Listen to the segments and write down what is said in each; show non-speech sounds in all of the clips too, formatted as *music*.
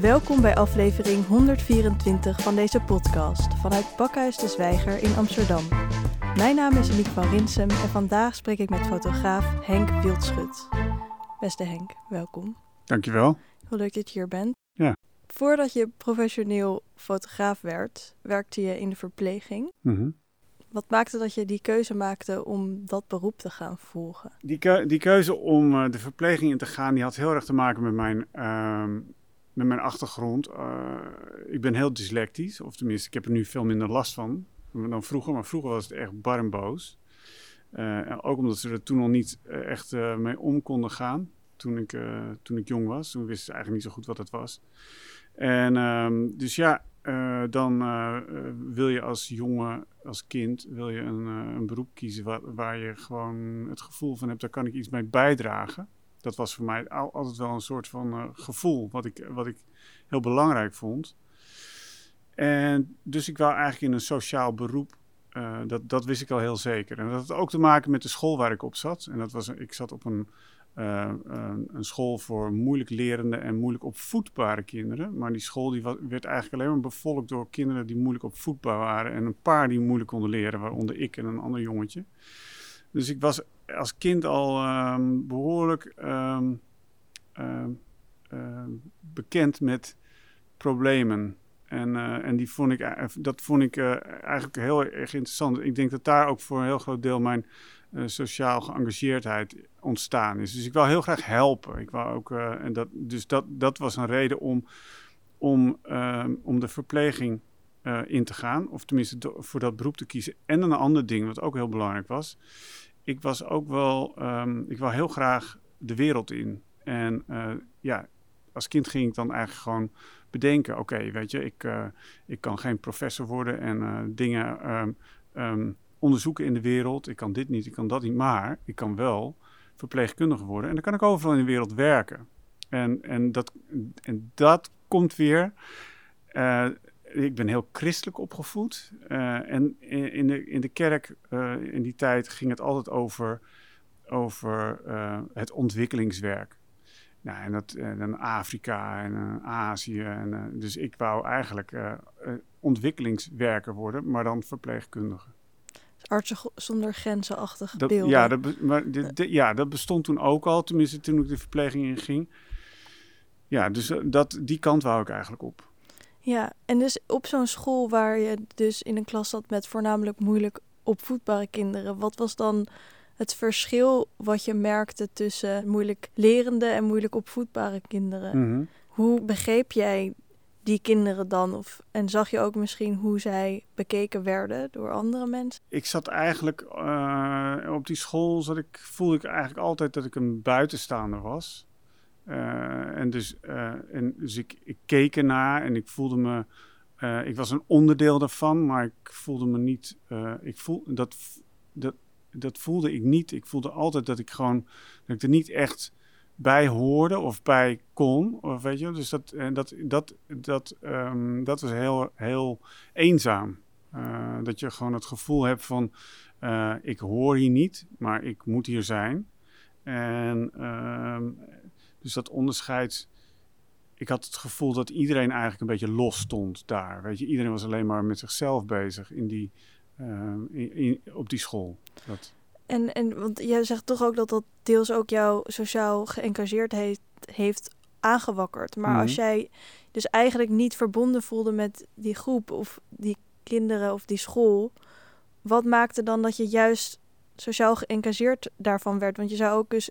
Welkom bij aflevering 124 van deze podcast vanuit Bakhuis de Zwijger in Amsterdam. Mijn naam is Liek van Rinsem en vandaag spreek ik met fotograaf Henk Wildschut. Beste Henk, welkom. Dankjewel. Heel leuk dat je hier bent. Ja. Voordat je professioneel fotograaf werd, werkte je in de verpleging. Mhm. Wat maakte dat je die keuze maakte om dat beroep te gaan volgen? die keuze om eh, de verpleging in te gaan, die had heel erg te maken met mijn, ehm, met mijn achtergrond. Eh, ik ben heel dyslectisch, of tenminste, ik heb er nu veel minder last van dan vroeger. Maar vroeger was het echt bar en boos. Eh, ook omdat ze er toen nog niet eh, echt mee om konden gaan. Toen ik, toen ik jong was. Toen wisten ze eigenlijk niet zo goed wat het was. En ehm, dus ja, dan wil je als jongen, als kind, wil je een, een beroep kiezen waar, waar je gewoon het gevoel van hebt, daar kan ik iets mee bijdragen. Dat was voor mij al- altijd wel een soort van eh, gevoel, wat ik, wat ik heel belangrijk vond. En dus ik wou eigenlijk in een sociaal beroep, eh, dat, dat wist ik al heel zeker. En dat had ook te maken met de school waar ik op zat. En dat was, ik zat op een, eh, een, een school voor moeilijk lerende en moeilijk opvoedbare kinderen. Maar die school die werd eigenlijk alleen maar bevolkt door kinderen die moeilijk opvoedbaar waren. En een paar die moeilijk konden leren, waaronder ik en een ander jongetje. Dus ik was als kind al ehm, behoorlijk ehm, ehm, bekend met problemen. En, eh, en die vond ik, eh, dat vond ik eh, eigenlijk heel erg interessant. Ik denk dat daar ook voor een heel groot deel mijn sociaal geëngageerdheid ontstaan is. Dus ik wil heel graag helpen. Ik wou ook, en dat, dus dat, dat was een reden om, om, om de verpleging in te gaan. Of tenminste voor dat beroep te kiezen. En een ander ding, wat ook heel belangrijk was. Ik was ook wel, ehm, ik wou heel graag de wereld in. En eh, ja, als kind ging ik dan eigenlijk gewoon bedenken: oké, weet je, ik, eh, ik kan geen professor worden en eh, dingen ehm, ehm, onderzoeken in de wereld. Ik kan dit niet, ik kan dat niet, maar ik kan wel verpleegkundige worden. En dan kan ik overal in de wereld werken. En, en, dat, en dat komt weer. Ik ben heel christelijk opgevoed. eh, en in, in, de, in de kerk eh, in die tijd ging het altijd over, over eh, het ontwikkelingswerk. Nou, en dat en Afrika en Azië. En, dus ik wou eigenlijk ontwikkelingswerker worden, maar dan verpleegkundige. Artsen Go- zonder grenzen-achtig Dat, beelden. ja, dat, maar de- de- ja, dat bestond toen ook al, tenminste toen ik de verpleging inging. Ja, dus dat, die kant wou ik eigenlijk op. Ja, en dus op zo'n school waar je dus in een klas zat met voornamelijk moeilijk opvoedbare kinderen, wat was dan het verschil wat je merkte tussen moeilijk lerende en moeilijk opvoedbare kinderen? Mhm. Hoe begreep jij die kinderen dan? Of, en zag je ook misschien hoe zij bekeken werden door andere mensen? Ik zat eigenlijk eh, op die school, zat ik, voelde ik eigenlijk altijd dat ik een buitenstaander was. Eh, en dus, eh, en dus ik, ik keek ernaar en ik voelde me, eh, ik was een onderdeel daarvan, maar ik voelde me niet, ik voel, dat, dat, dat voelde ik niet. Ik voelde altijd dat ik gewoon, dat ik er niet echt bij hoorde of bij kon. Of weet je, dus dat, dat, dat, dat, ehm, dat was heel, heel eenzaam. Dat je gewoon het gevoel hebt van, ik hoor hier niet, maar ik moet hier zijn. En ehm, dus dat onderscheid. Ik had het gevoel dat iedereen eigenlijk een beetje los stond daar. Weet je, iedereen was alleen maar met zichzelf bezig in die, in, in- op die school. Dat, En, en want jij zegt toch ook dat dat deels ook jou sociaal geëngageerd heeft, heeft aangewakkerd. Maar Mhm. als jij dus eigenlijk niet verbonden voelde met die groep of die kinderen of die school, wat maakte dan dat je juist sociaal geëngageerd daarvan werd? Want je zou ook dus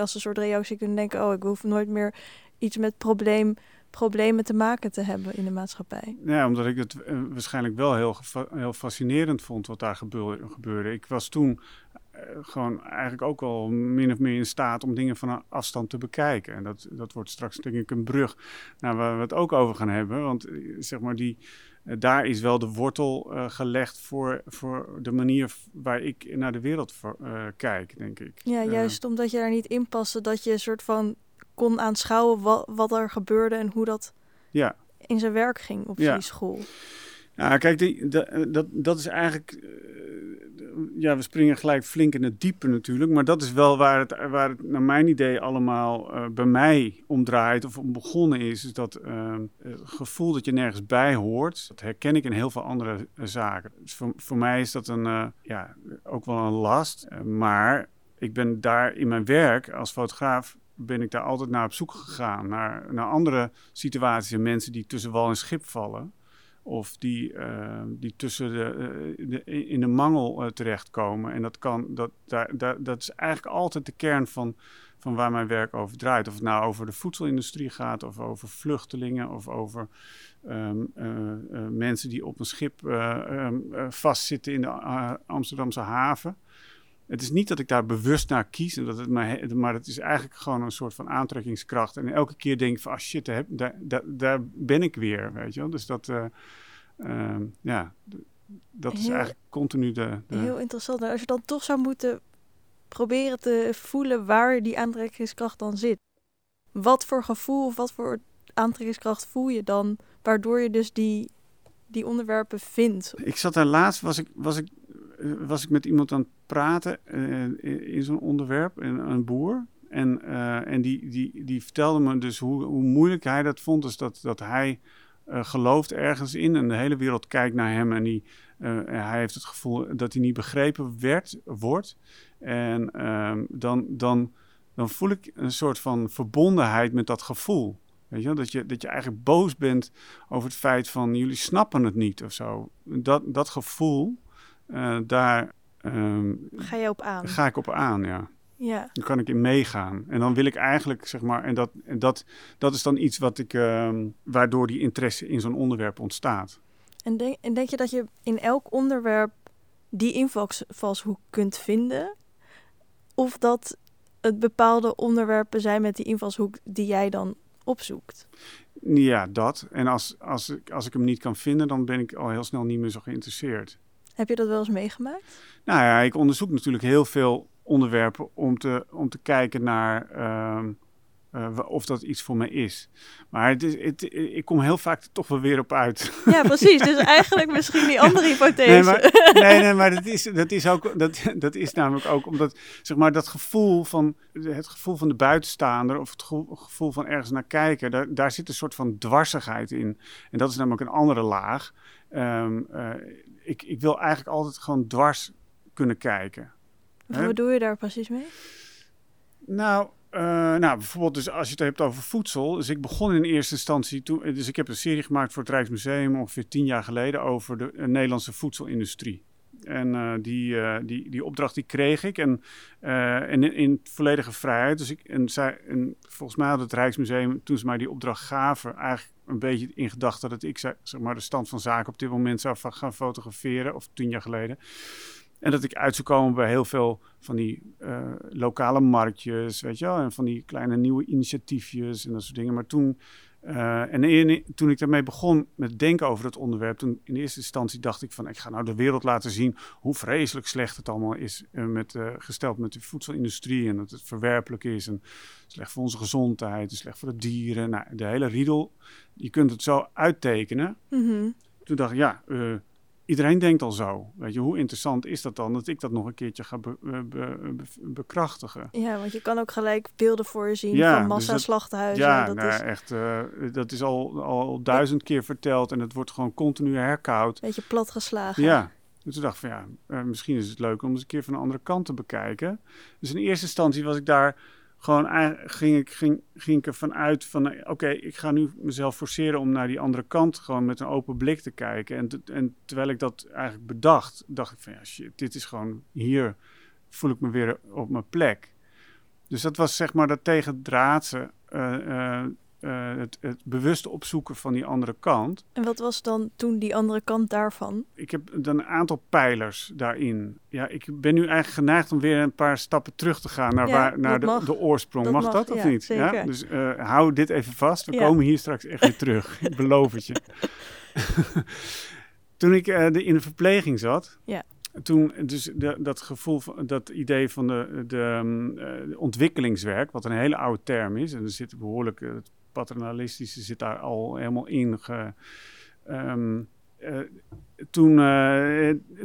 als een soort reactie kunnen denken: oh, ik hoef nooit meer iets met probleem, problemen te maken te hebben in de maatschappij. Ja, omdat ik het eh, waarschijnlijk wel heel, heel fascinerend vond wat daar gebeur- gebeurde. Ik was toen eh, gewoon eigenlijk ook al min of meer in staat om dingen van een afstand te bekijken. En dat, dat wordt straks denk ik een brug naar waar we het ook over gaan hebben. Want eh, zeg maar die, daar is wel de wortel eh, gelegd voor, voor de manier waar ik naar de wereld voor, eh, kijk, denk ik. Ja, Eh, juist omdat je daar niet in paste, dat je een soort van kon aanschouwen wat, wat er gebeurde en hoe dat ja. in zijn werk ging op Ja. die school. Ja, kijk, die, dat, dat is eigenlijk. eh, ja, we springen gelijk flink in het diepe natuurlijk. Maar dat is wel waar het, waar het naar mijn idee allemaal eh, bij mij om draait of om begonnen is. Is dat eh, het gevoel dat je nergens bij hoort. Dat herken ik in heel veel andere eh, zaken. Dus voor, mij is dat een, eh, ja, ook wel een last. Eh, maar ik ben daar in mijn werk als fotograaf ben ik daar altijd naar op zoek gegaan. Naar, naar andere situaties en mensen die tussen wal en schip vallen. Of die, eh, die tussen eh, de, in de mangel eh, terechtkomen. En dat, kan, dat, daar, dat is eigenlijk altijd de kern van, van waar mijn werk over draait. Of het nou over de voedselindustrie gaat, of over vluchtelingen, of over ehm, eh, eh, mensen die op een schip eh, ehm, eh, vastzitten in de Amsterdamse haven. Het is niet dat ik daar bewust naar kies, en dat het maar, maar het is eigenlijk gewoon een soort van aantrekkingskracht. En elke keer denk ik van, ah shit, daar, daar, daar, ben ik weer, weet je wel. Dus dat, eh, ehm, ja, dat is eigenlijk continu de... de Heel interessant. En als je dan toch zou moeten proberen te voelen waar die aantrekkingskracht dan zit. Wat voor gevoel of wat voor aantrekkingskracht voel je dan, waardoor je dus die, die onderwerpen vindt? Ik zat daar laatst, was ik, was ik, eh, was ik met iemand aan het praten eh, in, zo'n onderwerp, een, boer. En, eh, en die, die, die vertelde me dus hoe, hoe moeilijk hij dat vond. Dus dat, dat hij eh, gelooft ergens in en de hele wereld kijkt naar hem. En die, hij heeft het gevoel dat hij niet begrepen werd, wordt. En ehm, dan, dan, dan voel ik een soort van verbondenheid met dat gevoel. Weet je, dat je, dat je eigenlijk boos bent over het feit van jullie snappen het niet of zo. Dat, dat gevoel, daar ehm, Ga je op aan? ga ik op aan, ja. Ja. Dan kan ik in meegaan. En dan wil ik eigenlijk, zeg maar, en dat, en dat, dat is dan iets wat ik, ehm, waardoor die interesse in zo'n onderwerp ontstaat. En denk, en denk je dat je in elk onderwerp die invalshoek kunt vinden? Of dat het bepaalde onderwerpen zijn met die invalshoek die jij dan opzoekt? Ja, dat. En als, als, ik, als ik hem niet kan vinden, dan ben ik al heel snel niet meer zo geïnteresseerd. Heb je dat wel eens meegemaakt? Nou ja, ik onderzoek natuurlijk heel veel onderwerpen om te, om te kijken naar ehm, eh, of dat iets voor mij is. Maar het is, het, ik kom heel vaak toch wel weer op uit. Ja, *laughs* precies. Dus eigenlijk misschien die andere hypothese. Nee, maar, nee, nee, maar dat is, dat is ook, dat, dat is namelijk ook omdat, zeg maar, dat gevoel van, het gevoel van de buitenstaander of het gevoel, van ergens naar kijken, daar, daar zit een soort van dwarsigheid in. En dat is namelijk een andere laag. Ehm, eh, ik, ik wil eigenlijk altijd gewoon dwars kunnen kijken. Wat bedoel je daar precies mee? Nou, eh, nou, bijvoorbeeld dus als je het hebt over voedsel. Dus ik begon in eerste instantie toen. Dus ik heb een serie gemaakt voor het Rijksmuseum ongeveer tien jaar geleden over de eh, Nederlandse voedselindustrie. En eh, die, eh, die, die opdracht die kreeg ik. En, eh, en in, in volledige vrijheid. Dus ik, en, zij, en volgens mij had het Rijksmuseum, toen ze mij die opdracht gaven, eigenlijk een beetje in gedachte dat ik zeg maar, de stand van zaken op dit moment zou gaan fotograferen. Of tien jaar geleden. En dat ik uit zou komen bij heel veel van die eh, lokale marktjes, weet je wel. En van die kleine nieuwe initiatiefjes en dat soort dingen. Maar toen, eh, en in- toen ik daarmee begon met denken over dat onderwerp, toen in eerste instantie dacht ik van, ik ga nou de wereld laten zien hoe vreselijk slecht het allemaal is eh, met, gesteld met de voedselindustrie. En dat het verwerpelijk is en slecht voor onze gezondheid, en slecht voor de dieren. Nou, de hele riedel, je kunt het zo uittekenen. Mhm. Toen dacht ik, ja, iedereen denkt al zo. Weet je, hoe interessant is dat dan dat ik dat nog een keertje ga be- be- be- be- bekrachtigen? Ja, want je kan ook gelijk beelden voor je zien Ja, van dus massa dat- slachthuizen. Ja, dat nou, is echt, eh, dat is al, al duizend keer verteld en het wordt gewoon continu herkoud. een beetje platgeslagen. Ja, dus toen dacht ik van ja, eh, misschien is het leuk om eens een keer van de andere kant te bekijken. Dus in eerste instantie was ik daar gewoon, ging ik, ging, ging ik ervan uit van, eh, oké, ik ga nu mezelf forceren om naar die andere kant gewoon met een open blik te kijken. En, en terwijl ik dat eigenlijk bedacht, dacht ik van ja, shit, dit is gewoon, hier voel ik me weer op mijn plek. Dus dat was zeg maar dat tegendraadse, eh, het, het bewuste opzoeken van die andere kant En wat was dan toen die andere kant daarvan? ik heb dan een aantal pijlers daarin. Ja, ik ben nu eigenlijk geneigd om weer een paar stappen terug te gaan naar, Ja, waar, naar de, oorsprong. Dat mag, mag, dat of ja, niet? Ja? Dus eh, hou dit even vast. We komen hier straks echt weer terug. *laughs* ik beloof het je. *laughs* Toen ik eh, de, in de verpleging zat, Ja. toen dus de, dat gevoel, van, dat idee van de, de, mm, de ontwikkelingswerk, wat een hele oude term is, en er zit behoorlijk, eh, paternalistische zit daar al helemaal in. Ge, ehm, toen,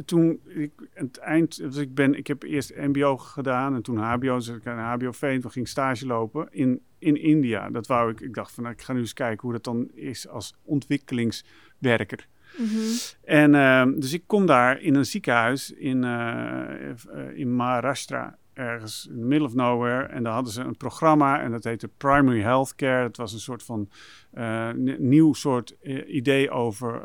toen ik het eind, dus ik ben, ik heb eerst MBO gedaan en toen HBO, dus ik een HBO-V en toen ging stage lopen in, in India. Dat wou ik, ik dacht van, nou, ik ga nu eens kijken hoe dat dan is als ontwikkelingswerker. Mhm. En ehm, dus ik kom daar in een ziekenhuis in, eh, eh, in Maharashtra, ergens in the middle of nowhere. En daar hadden ze een programma en dat heette Primary Healthcare. Het was een soort van eh, nieuw soort idee over,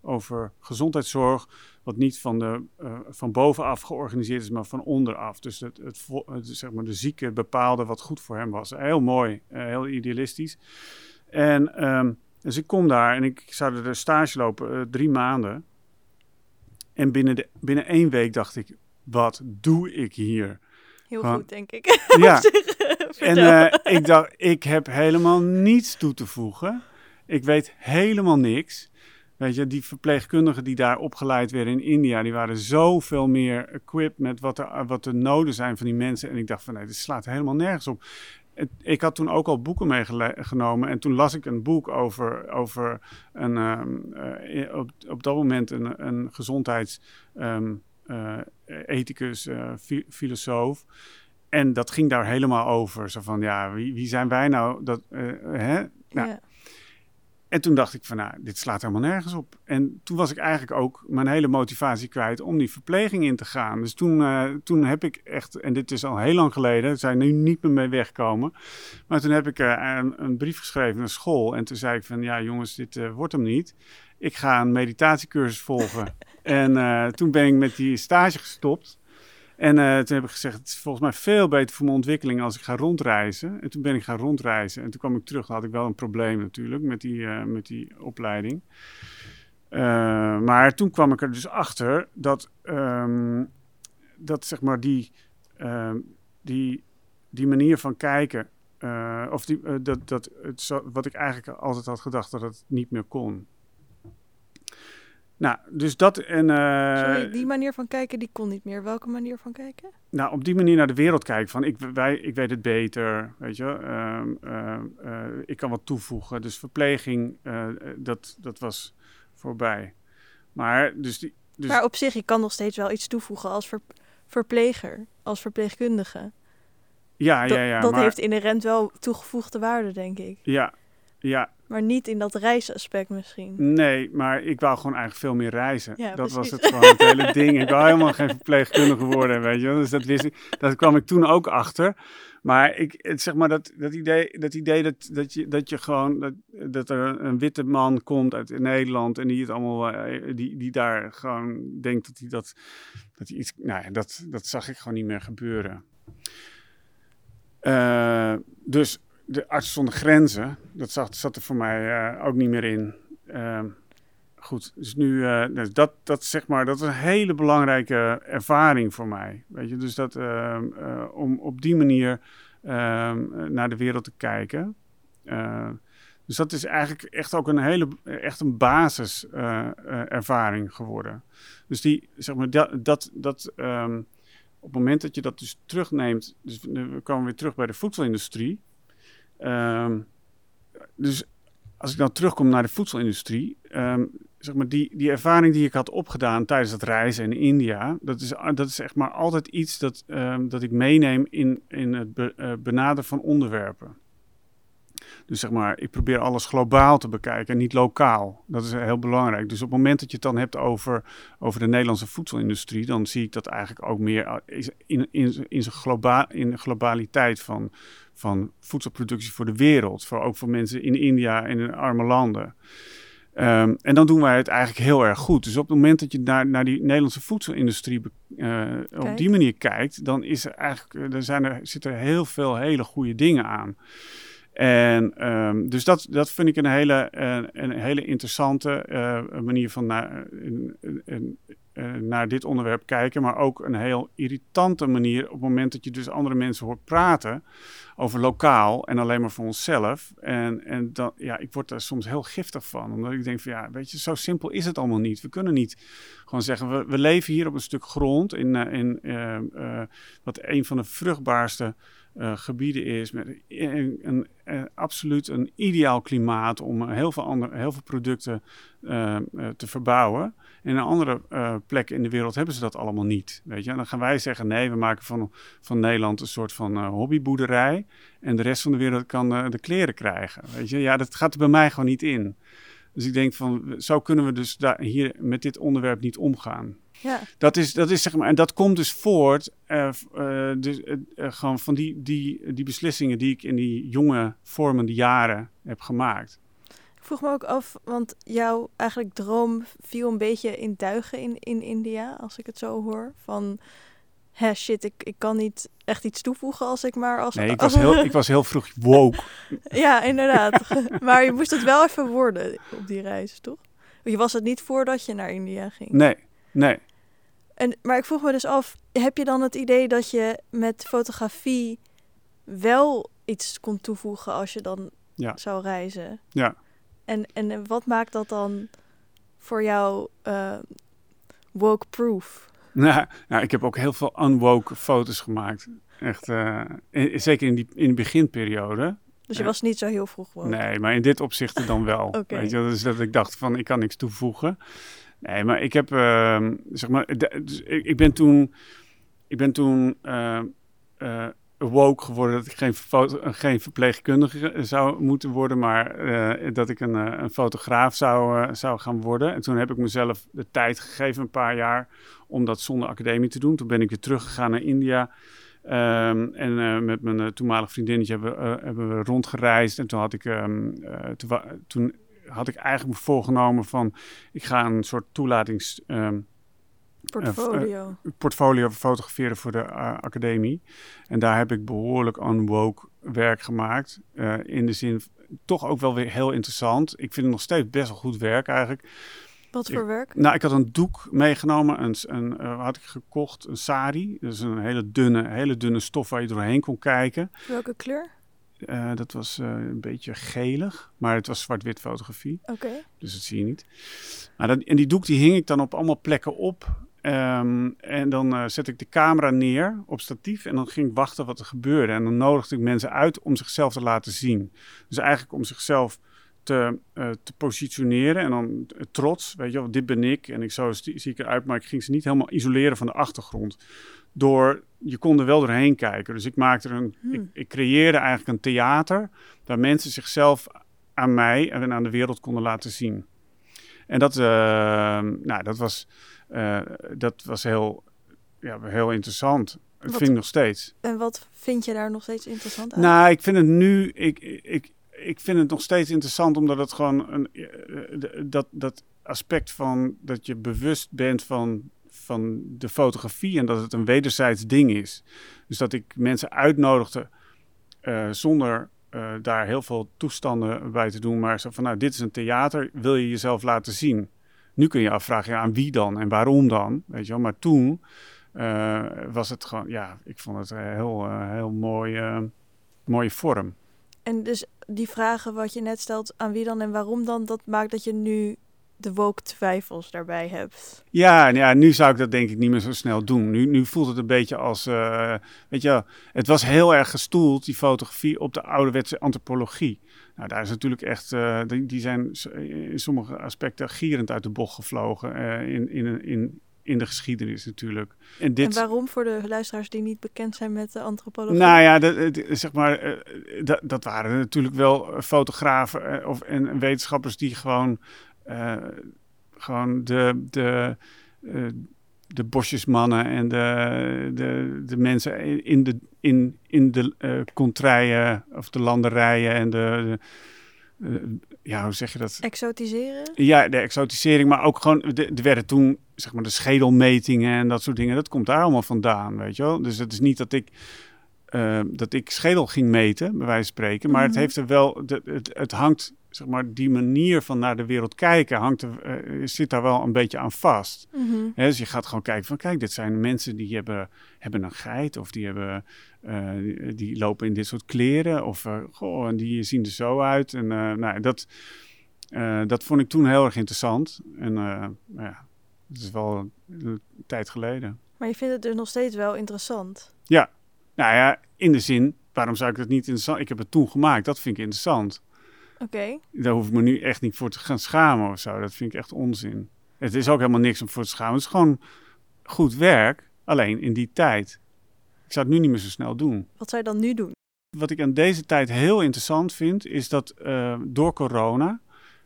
over gezondheidszorg. Wat niet van, de, van bovenaf georganiseerd is, maar van onderaf. Dus het, het, zeg maar de zieke bepaalde wat goed voor hem was. Heel mooi, heel idealistisch. En ehm, dus ik kom daar en ik zou er stage lopen, uh, drie maanden. En binnen, de, binnen één week dacht ik, wat doe ik hier? Heel goed, denk ik. *laughs* Ja. en uh, ik dacht, ik heb helemaal niets toe te voegen. Ik weet helemaal niks. Weet je, die verpleegkundigen die daar opgeleid werden in India, die waren zoveel meer equipped met wat, er, wat de noden zijn van die mensen. En ik dacht van nee, dit slaat helemaal nergens op ik had toen ook al boeken meegenomen en toen las ik een boek over, over een, um, uh, op, op dat moment een, een gezondheidsethicus, um, uh, uh, filosoof. En dat ging daar helemaal over. Zo van, ja, wie, wie zijn wij nou? Dat, hè? Nou, ja. En toen dacht ik van, nou, dit slaat helemaal nergens op. En toen was ik eigenlijk ook mijn hele motivatie kwijt om die verpleging in te gaan. Dus toen, uh, toen heb ik echt, en dit is al heel lang geleden, zijn nu niet meer mee wegkomen. Maar toen heb ik uh, een, een, brief geschreven naar school. En toen zei ik van, ja jongens, dit uh, wordt hem niet. Ik ga een meditatiecursus volgen. en toen ben ik met die stage gestopt. En uh, toen heb ik gezegd, het is volgens mij veel beter voor mijn ontwikkeling als ik ga rondreizen. En toen ben ik gaan rondreizen. En toen kwam ik terug, had ik wel een probleem natuurlijk met die, uh, met die opleiding. Maar toen kwam ik er dus achter dat, um, dat zeg maar die, uh, die, die manier van kijken, of die, dat, dat het, wat ik eigenlijk altijd had gedacht dat het niet meer kon. Nou, dus dat en... Uh, Sorry, die manier van kijken, die kon niet meer. Welke manier van kijken? Nou, op die manier naar de wereld kijken. Van, ik, wij, ik weet het beter, weet je. Um, uh, uh, ik kan wat toevoegen. Dus verpleging, dat, dat was voorbij. Maar, dus die, dus... maar op zich, je kan nog steeds wel iets toevoegen als ver, verpleger, als verpleegkundige. Ja, ja, ja. Dat maar... heeft inherent wel toegevoegde waarde, denk ik. Ja, ja, maar niet in dat reisaspect misschien. Nee, maar ik wou gewoon eigenlijk veel meer reizen. Ja, dat was het gewoon, het hele ding. Ik wou helemaal geen verpleegkundige worden, weet je. Dus dat wist ik, dat kwam ik toen ook achter. Maar ik, het, zeg maar dat, dat idee, dat, idee dat, dat, je, dat je gewoon, dat, dat er een witte man komt uit Nederland en die het allemaal, eh, die, die daar gewoon denkt dat hij dat, dat hij iets, nou ja, dat, dat zag ik gewoon niet meer gebeuren. Uh, dus de arts zonder grenzen, dat zat, zat er voor mij uh, ook niet meer in. Uh, goed, dus nu, uh, dat, dat zeg maar, dat is een hele belangrijke ervaring voor mij. Weet je, dus dat ehm, eh, om op die manier ehm, naar de wereld te kijken. dus dat is eigenlijk echt ook een hele, echt een basiservaring geworden. Dus die, zeg maar, dat, dat, dat op het moment dat je dat dus terugneemt, dus we komen weer terug bij de voedselindustrie. Um, dus als ik dan terugkom naar de voedselindustrie, um, zeg maar die, die ervaring die ik had opgedaan tijdens het reizen in India, dat is, dat is echt maar altijd iets dat, um, dat ik meeneem in, in het be, uh, benaderen van onderwerpen. Dus zeg maar, ik probeer alles globaal te bekijken en niet lokaal. Dat is heel belangrijk. Dus op het moment dat je het dan hebt over, over de Nederlandse voedselindustrie, dan zie ik dat eigenlijk ook meer uh, in, in, in, zijn globa in de globaliteit van, van voedselproductie voor de wereld. Voor, ook voor mensen in India en in arme landen. Um, en dan doen wij het eigenlijk heel erg goed. Dus op het moment dat je naar, naar die Nederlandse voedselindustrie uh, op die manier kijkt, dan is er eigenlijk, er zijn er, zitten er heel veel hele goede dingen aan. En um, dus dat, dat vind ik een hele, uh, een hele interessante uh, manier van naar, uh, naar dit onderwerp kijken. Maar ook een heel irritante manier op het moment dat je dus andere mensen hoort praten over lokaal en alleen maar voor onszelf. En, en dan, ja, ik word daar soms heel giftig van. Omdat ik denk van ja, weet je, zo simpel is het allemaal niet. We kunnen niet gewoon zeggen, we, we leven hier op een stuk grond in, in wat een van de vruchtbaarste eh, gebieden is met een, een, een, absoluut een ideaal klimaat om heel veel, andere, heel veel producten uh, te verbouwen. En in andere plekken in de wereld hebben ze dat allemaal niet. Weet je? En dan gaan wij zeggen: nee, we maken van, van Nederland een soort van hobbyboerderij. En de rest van de wereld kan de kleren krijgen. Weet je? Ja, dat gaat er bij mij gewoon niet in. Dus ik denk van, zo kunnen we dus daar, hier met dit onderwerp niet omgaan. Ja. Dat is, dat is zeg maar, en dat komt dus voort uh, uh, dus, uh, gewoon van die, die, die beslissingen die ik in die jonge vormende jaren heb gemaakt. Ik vroeg me ook af, want jouw eigenlijk droom viel een beetje in duigen in, in India, als ik het zo hoor. Van hè, shit, ik, ik kan niet echt iets toevoegen als ik maar als... Nee, ik *laughs* was, heel, *laughs* ik was heel vroeg woke. ja, inderdaad. *laughs* maar je moest het wel even worden op die reis, toch? Je was het niet voordat je naar India ging? Nee, nee. En, maar ik vroeg me dus af, heb je dan het idee dat je met fotografie wel iets kon toevoegen als je dan ja. zou reizen? Ja. En, en wat maakt dat dan voor jou uh, woke-proof? *laughs* Nou, nou, ik heb ook heel veel unwoke foto's gemaakt. Echt, uh, in, zeker in, die, in de beginperiode. Dus je was niet zo heel vroeg woke? Nee, maar in dit opzicht dan wel. *laughs* okay. Weet je, dus dat ik dacht van, ik kan niks toevoegen. Nee, maar ik heb, uh, zeg maar, dus ik, ik, ben toen, ik ben toen uh, uh, woke geworden dat ik geen, geen verpleegkundige zou moeten worden, maar dat ik een, een fotograaf zou, zou gaan worden. En toen heb ik mezelf de tijd gegeven, een paar jaar, om dat zonder academie te doen. Toen ben ik weer teruggegaan naar India. Um, en met mijn uh, toenmalig vriendinnetje hebben, hebben we rondgereisd. En toen had ik, toen, had ik eigenlijk me voorgenomen van... ik ga een soort toelatings... Um, portfolio. portfolio fotograferen voor de academie. En daar heb ik behoorlijk unwoke werk gemaakt. in de zin, toch ook wel weer heel interessant. Ik vind het nog steeds best wel goed werk eigenlijk. Wat voor ik, werk? Nou, ik had een doek meegenomen. Een, een had ik gekocht, een sari. Dus een hele dunne, hele dunne stof waar je doorheen kon kijken. Welke kleur? Uh, dat was uh, een beetje gelig, maar het was zwart-wit fotografie. Oké. Okay. Dus dat zie je niet. Maar dat, en die doek die hing ik dan op allemaal plekken op. Um, en dan uh, zet ik de camera neer op statief en dan ging ik wachten wat er gebeurde. En dan nodigde ik mensen uit om zichzelf te laten zien. Dus eigenlijk om zichzelf te, uh, te positioneren en dan uh, trots, weet je wel, dit ben ik en ik zo zie ik eruit, maar ik ging ze niet helemaal isoleren van de achtergrond. Door, je kon er wel doorheen kijken. Dus ik maakte een, hmm. ik, ik, creëerde eigenlijk een theater waar mensen zichzelf aan mij en aan de wereld konden laten zien. En dat, uh, nou, dat was, dat was heel, ja, heel interessant. Dat vind ik nog steeds. En wat vind je daar nog steeds interessant aan? Nou, ik vind het nu, ik, ik, ik vind het nog steeds interessant omdat het gewoon een, dat, dat aspect van dat je bewust bent van, van de fotografie en dat het een wederzijds ding is. Dus dat ik mensen uitnodigde uh, zonder uh, daar heel veel toestanden bij te doen, maar zo van nou, dit is een theater, wil je jezelf laten zien? Nu kun je afvragen, aan wie dan en waarom dan? Weet je wel, maar toen was het gewoon, ja, ik vond het een heel, heel mooi, mooie vorm. En dus die vragen wat je net stelt, aan wie dan en waarom dan, dat maakt dat je nu de woke twijfels daarbij hebt. Ja, ja, nu zou ik dat denk ik niet meer zo snel doen. Nu, nu voelt het een beetje als, uh, weet je, het was heel erg gestoeld, die fotografie, op de ouderwetse antropologie. Nou, daar is natuurlijk echt, uh, die, die, zijn in sommige aspecten gierend uit de bocht gevlogen uh, in, in, in, in de geschiedenis natuurlijk. En, dit... en waarom voor de luisteraars die niet bekend zijn met de antropologie? Nou ja, dat, zeg maar, dat, dat waren natuurlijk wel fotografen of, en wetenschappers die gewoon, uh, gewoon de, de, uh, de bosjesmannen en de, de, de mensen in de, in, in de uh, contraien of de landerijen en de, de ja, hoe zeg je dat? Exotiseren? Ja, de exotisering, maar ook gewoon, er werden toen, zeg maar, de schedelmetingen en dat soort dingen, dat komt daar allemaal vandaan, weet je wel. Dus het is niet dat ik, uh, dat ik schedel ging meten, bij wijze van spreken, maar mm -hmm. het heeft er wel, de, het, het hangt, zeg maar, die manier van naar de wereld kijken, hangt er, uh, zit daar wel een beetje aan vast. Mm -hmm. He, dus je gaat gewoon kijken van, kijk, dit zijn mensen die hebben, hebben een geit of die hebben... Uh, die, die, lopen in dit soort kleren of goh, en die zien er zo uit. En nou, dat, dat vond ik toen heel erg interessant. En nou ja, dat is wel een tijd geleden. Maar je vindt het dus nog steeds wel interessant? Ja, nou ja, in de zin waarom zou ik dat niet interessant? Ik heb het toen gemaakt, dat vind ik interessant. Oké. Daar hoef ik me nu echt niet voor te gaan schamen of zo. Dat vind ik echt onzin. Het is ook helemaal niks om voor te schamen. Het is gewoon goed werk, alleen in die tijd. Ik zou het nu niet meer zo snel doen. Wat zou je dan nu doen? Wat ik aan deze tijd heel interessant vind, is dat eh, door corona,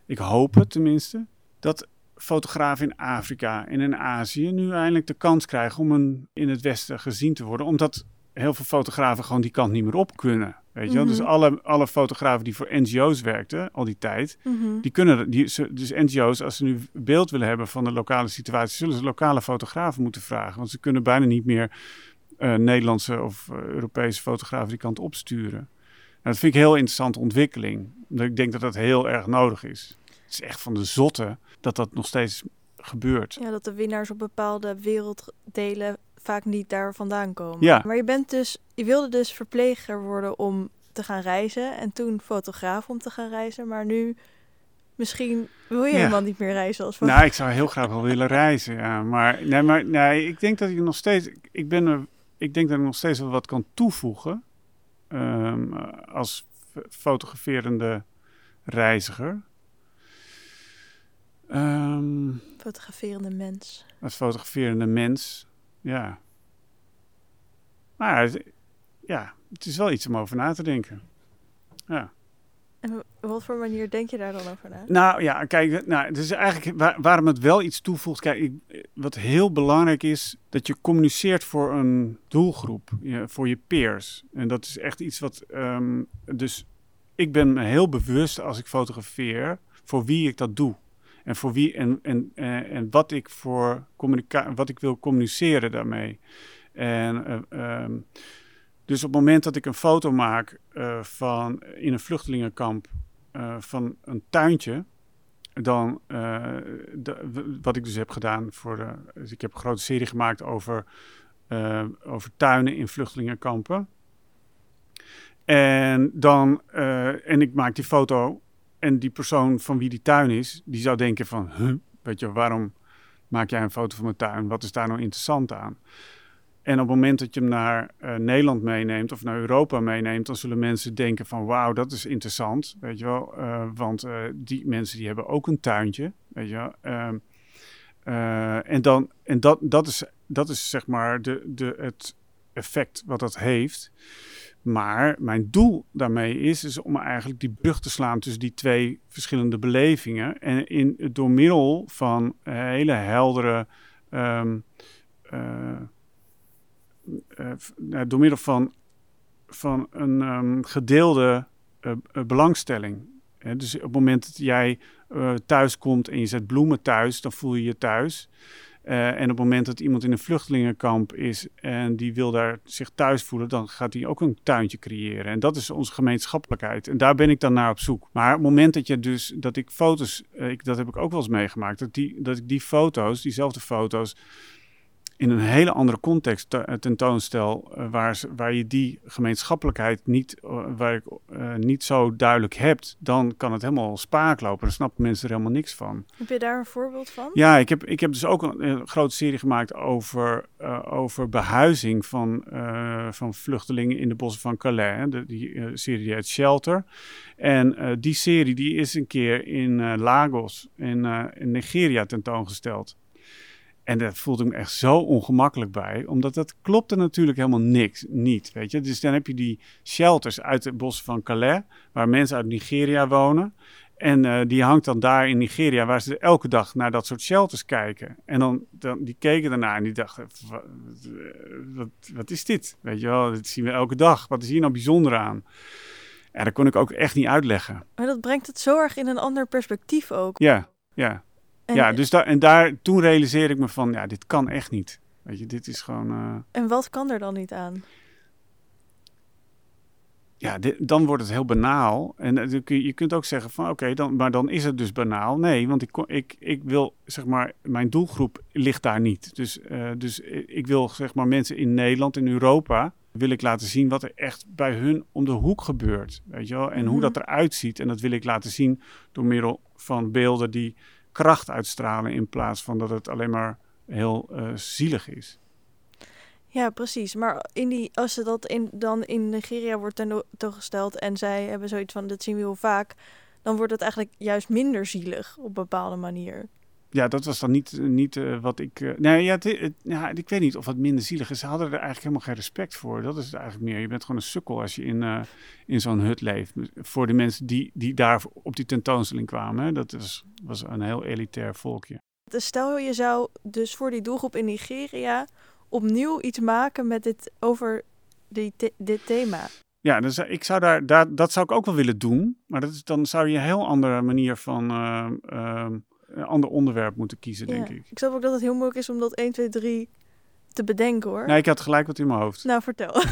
ik hoop het tenminste, dat fotografen in Afrika en in Azië nu eindelijk de kans krijgen om een, in het Westen gezien te worden. Omdat heel veel fotografen gewoon die kant niet meer op kunnen. Weet je wel? Dus Mhm. alle, alle fotografen die voor NGO's werkten al die tijd, Mhm. die kunnen, die, ze- dus NGO's, als ze nu beeld willen hebben van de lokale situatie, zullen ze lokale fotografen moeten vragen. Want ze kunnen bijna niet meer eh, Nederlandse of eh, Europese fotografen die kant opsturen. Nou, dat vind ik een heel interessante ontwikkeling. Omdat ik denk dat dat heel erg nodig is. Het is echt van de zotte dat dat nog steeds gebeurt. Ja, dat de winnaars op bepaalde werelddelen vaak niet daar vandaan komen. Ja. Maar je bent dus, je wilde dus verpleger worden om te gaan reizen en toen fotograaf om te gaan reizen, maar nu misschien wil je Ja. helemaal niet meer reizen als fotograaf. Nou, ik zou heel graag wel willen reizen, ja. Maar, nee, maar nee, ik denk dat ik nog steeds... Ik, ben er, ik denk dat ik nog steeds wel wat kan toevoegen ehm, als fotograferende reiziger. Ehm, Fotograferende mens. als fotograferende mens, ja. Maar ja, het is wel iets om over na te denken. Ja. En op wat voor manier denk je daar dan over na? Nou ja, kijk, nou, het is eigenlijk waar, waarom het wel iets toevoegt. Kijk, ik, wat heel belangrijk is, dat je communiceert voor een doelgroep, je- voor je peers. En dat is echt iets wat. ehm, dus ik ben me heel bewust als ik fotografeer voor wie ik dat doe. En voor wie en, en, en, en wat ik voor communica wat ik wil communiceren daarmee. En eh, ehm, dus op het moment dat ik een foto maak eh, van in een vluchtelingenkamp eh, van een tuintje, dan eh, wat ik dus heb gedaan voor de. Dus ik heb een grote serie gemaakt over, eh, over tuinen in vluchtelingenkampen. En dan eh, en ik maak die foto en die persoon van wie die tuin is, die zou denken van, huh, weet je, waarom maak jij een foto van mijn tuin? Wat is daar nou interessant aan? En op het moment dat je hem naar eh, Nederland meeneemt of naar Europa meeneemt, dan zullen mensen denken van wauw, dat is interessant, weet je wel. eh, want eh, die mensen die hebben ook een tuintje, weet je wel. Ehm, eh, en dan, en dat, dat, is, dat is zeg maar de, de, het effect wat dat heeft. Maar mijn doel daarmee is, is om eigenlijk die brug te slaan tussen die twee verschillende belevingen. En in, door middel van hele heldere nou, door middel van, van een ehm, gedeelde eh, belangstelling. Dus op het moment dat jij thuis komt en je zet bloemen thuis, dan voel je je thuis. Eh, en op het moment dat iemand in een vluchtelingenkamp is en die wil daar zich thuis voelen, dan gaat hij ook een tuintje creëren. En dat is onze gemeenschappelijkheid. En daar ben ik dan naar op zoek. Maar het moment dat je dus dat ik foto's, eh, ik, dat heb ik ook wel eens meegemaakt, dat, die, dat ik die foto's, diezelfde foto's, in een hele andere context te- tentoonstel, eh, waar, waar je die gemeenschappelijkheid niet, eh, waar ik, eh, niet zo duidelijk hebt, dan kan het helemaal spaak lopen. Dan snappen mensen er helemaal niks van. Heb je daar een voorbeeld van? Ja, ik heb, ik heb dus ook een, een grote serie gemaakt over, eh, over behuizing van, eh, van vluchtelingen in de bossen van Calais. hè. De, die eh, serie die heet Shelter. En eh, die serie die is een keer in eh, Lagos in, eh, in Nigeria tentoongesteld. En daar voelde ik me echt zo ongemakkelijk bij, omdat dat klopte natuurlijk helemaal niks, niet, weet je. Dus dan heb je die shelters uit de bossen van Calais, waar mensen uit Nigeria wonen. En eh, die hangt dan daar in Nigeria, waar ze elke dag naar dat soort shelters kijken. En dan, dan die keken daarna en die dachten, wat, wat, wat is dit? Weet je wel, dit zien we elke dag. Wat is hier nou bijzonder aan? Ja, dat kon ik ook echt niet uitleggen. Maar dat brengt het zo erg in een ander perspectief ook. Ja, ja. En, ja dus da en daar, toen realiseerde ik me van, ja, dit kan echt niet. Weet je, dit is gewoon... eh, en wat kan er dan niet aan? ja, dit- dan wordt het heel banaal. En kun je, kunt ook zeggen van oké, dan, maar dan is het dus banaal. Nee, want ik, ik, ik wil zeg maar, mijn doelgroep ligt daar niet. Dus, eh, dus ik wil zeg maar mensen in Nederland, in Europa, wil ik laten zien wat er echt bij hun om de hoek gebeurt. Weet je wel? En hoe Mhm. dat eruit ziet. En dat wil ik laten zien door middel van beelden die kracht uitstralen in plaats van dat het alleen maar heel eh, zielig is. Ja, precies. Maar in die, als ze dat in, dan in Nigeria wordt tentoongesteld en zij hebben zoiets van, dat zien we heel vaak, dan wordt het eigenlijk juist minder zielig op een bepaalde manier. Ja, dat was dan niet, niet uh, wat ik. Uh, nee, ja, het, ja, ik weet niet of het minder zielig is. Ze hadden er eigenlijk helemaal geen respect voor. Dat is het eigenlijk meer. Je bent gewoon een sukkel als je in, uh, in zo'n hut leeft. Voor de mensen die, die daar op die tentoonstelling kwamen. Hè. Dat was, was een heel elitair volkje. Dus stel je zou dus voor die doelgroep in Nigeria opnieuw iets maken met dit over die dit thema. Ja, dus ik zou daar, daar, dat zou ik ook wel willen doen. Maar dat is, dan zou je een heel andere manier van een ander onderwerp moeten kiezen, denk ik. Ik snap ook dat het heel moeilijk is om dat 1, 2, 3 te bedenken hoor. Nee, ik had gelijk wat in mijn hoofd. Nou, vertel. *laughs*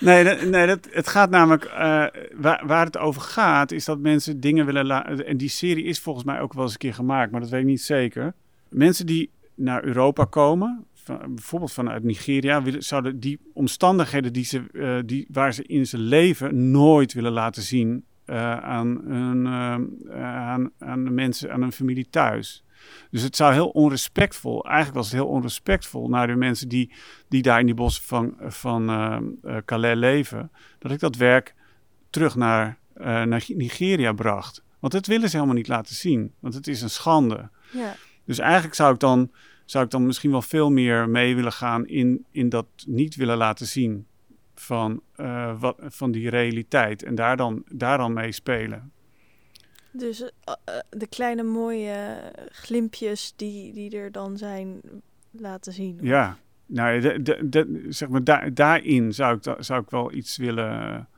Nee, dat, nee dat, het gaat namelijk, uh, waar, waar het over gaat, is dat mensen dingen willen laten. En die serie is volgens mij ook wel eens een keer gemaakt, maar dat weet ik niet zeker. Mensen die naar Europa komen, van, bijvoorbeeld vanuit Nigeria, willen, zouden die omstandigheden die ze, uh, die, waar ze in zijn leven nooit willen laten zien uh, aan, hun, uh, aan, aan de mensen, aan hun familie thuis. Dus het zou heel onrespectvol, eigenlijk was het heel onrespectvol naar de mensen die, die daar in die bossen van, van uh, Calais leven, dat ik dat werk terug naar, naar Nigeria bracht. Want dat willen ze helemaal niet laten zien, want het is een schande. Ja. Dus eigenlijk zou ik dan, zou ik dan misschien wel veel meer mee willen gaan in, in dat niet willen laten zien van, uh, wat, van die realiteit en daar dan, daar dan mee spelen. Dus uh, de kleine mooie glimpjes die, die er dan zijn laten zien. Ja, nou, de, de, de, zeg maar, daar, daarin zou ik, zou ik wel iets willen.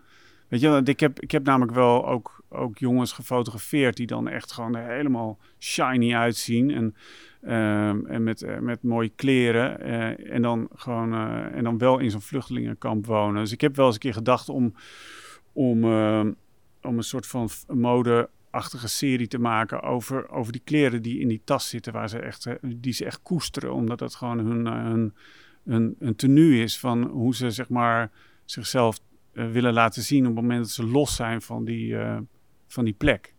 Weet je, ik heb, ik heb namelijk wel ook, ook jongens gefotografeerd die dan echt gewoon helemaal shiny uitzien. En Um, en met, uh, met mooie kleren. Uh, en, dan gewoon, uh, en dan wel in zo'n vluchtelingenkamp wonen. Dus ik heb wel eens een keer gedacht om, om, ehm, om een soort van modeachtige serie te maken over, over die kleren die in die tas zitten, waar ze echt, die ze echt koesteren, omdat dat gewoon hun, hun, hun, hun tenue is van hoe ze zeg maar, zichzelf willen laten zien op het moment dat ze los zijn van die, van die plek.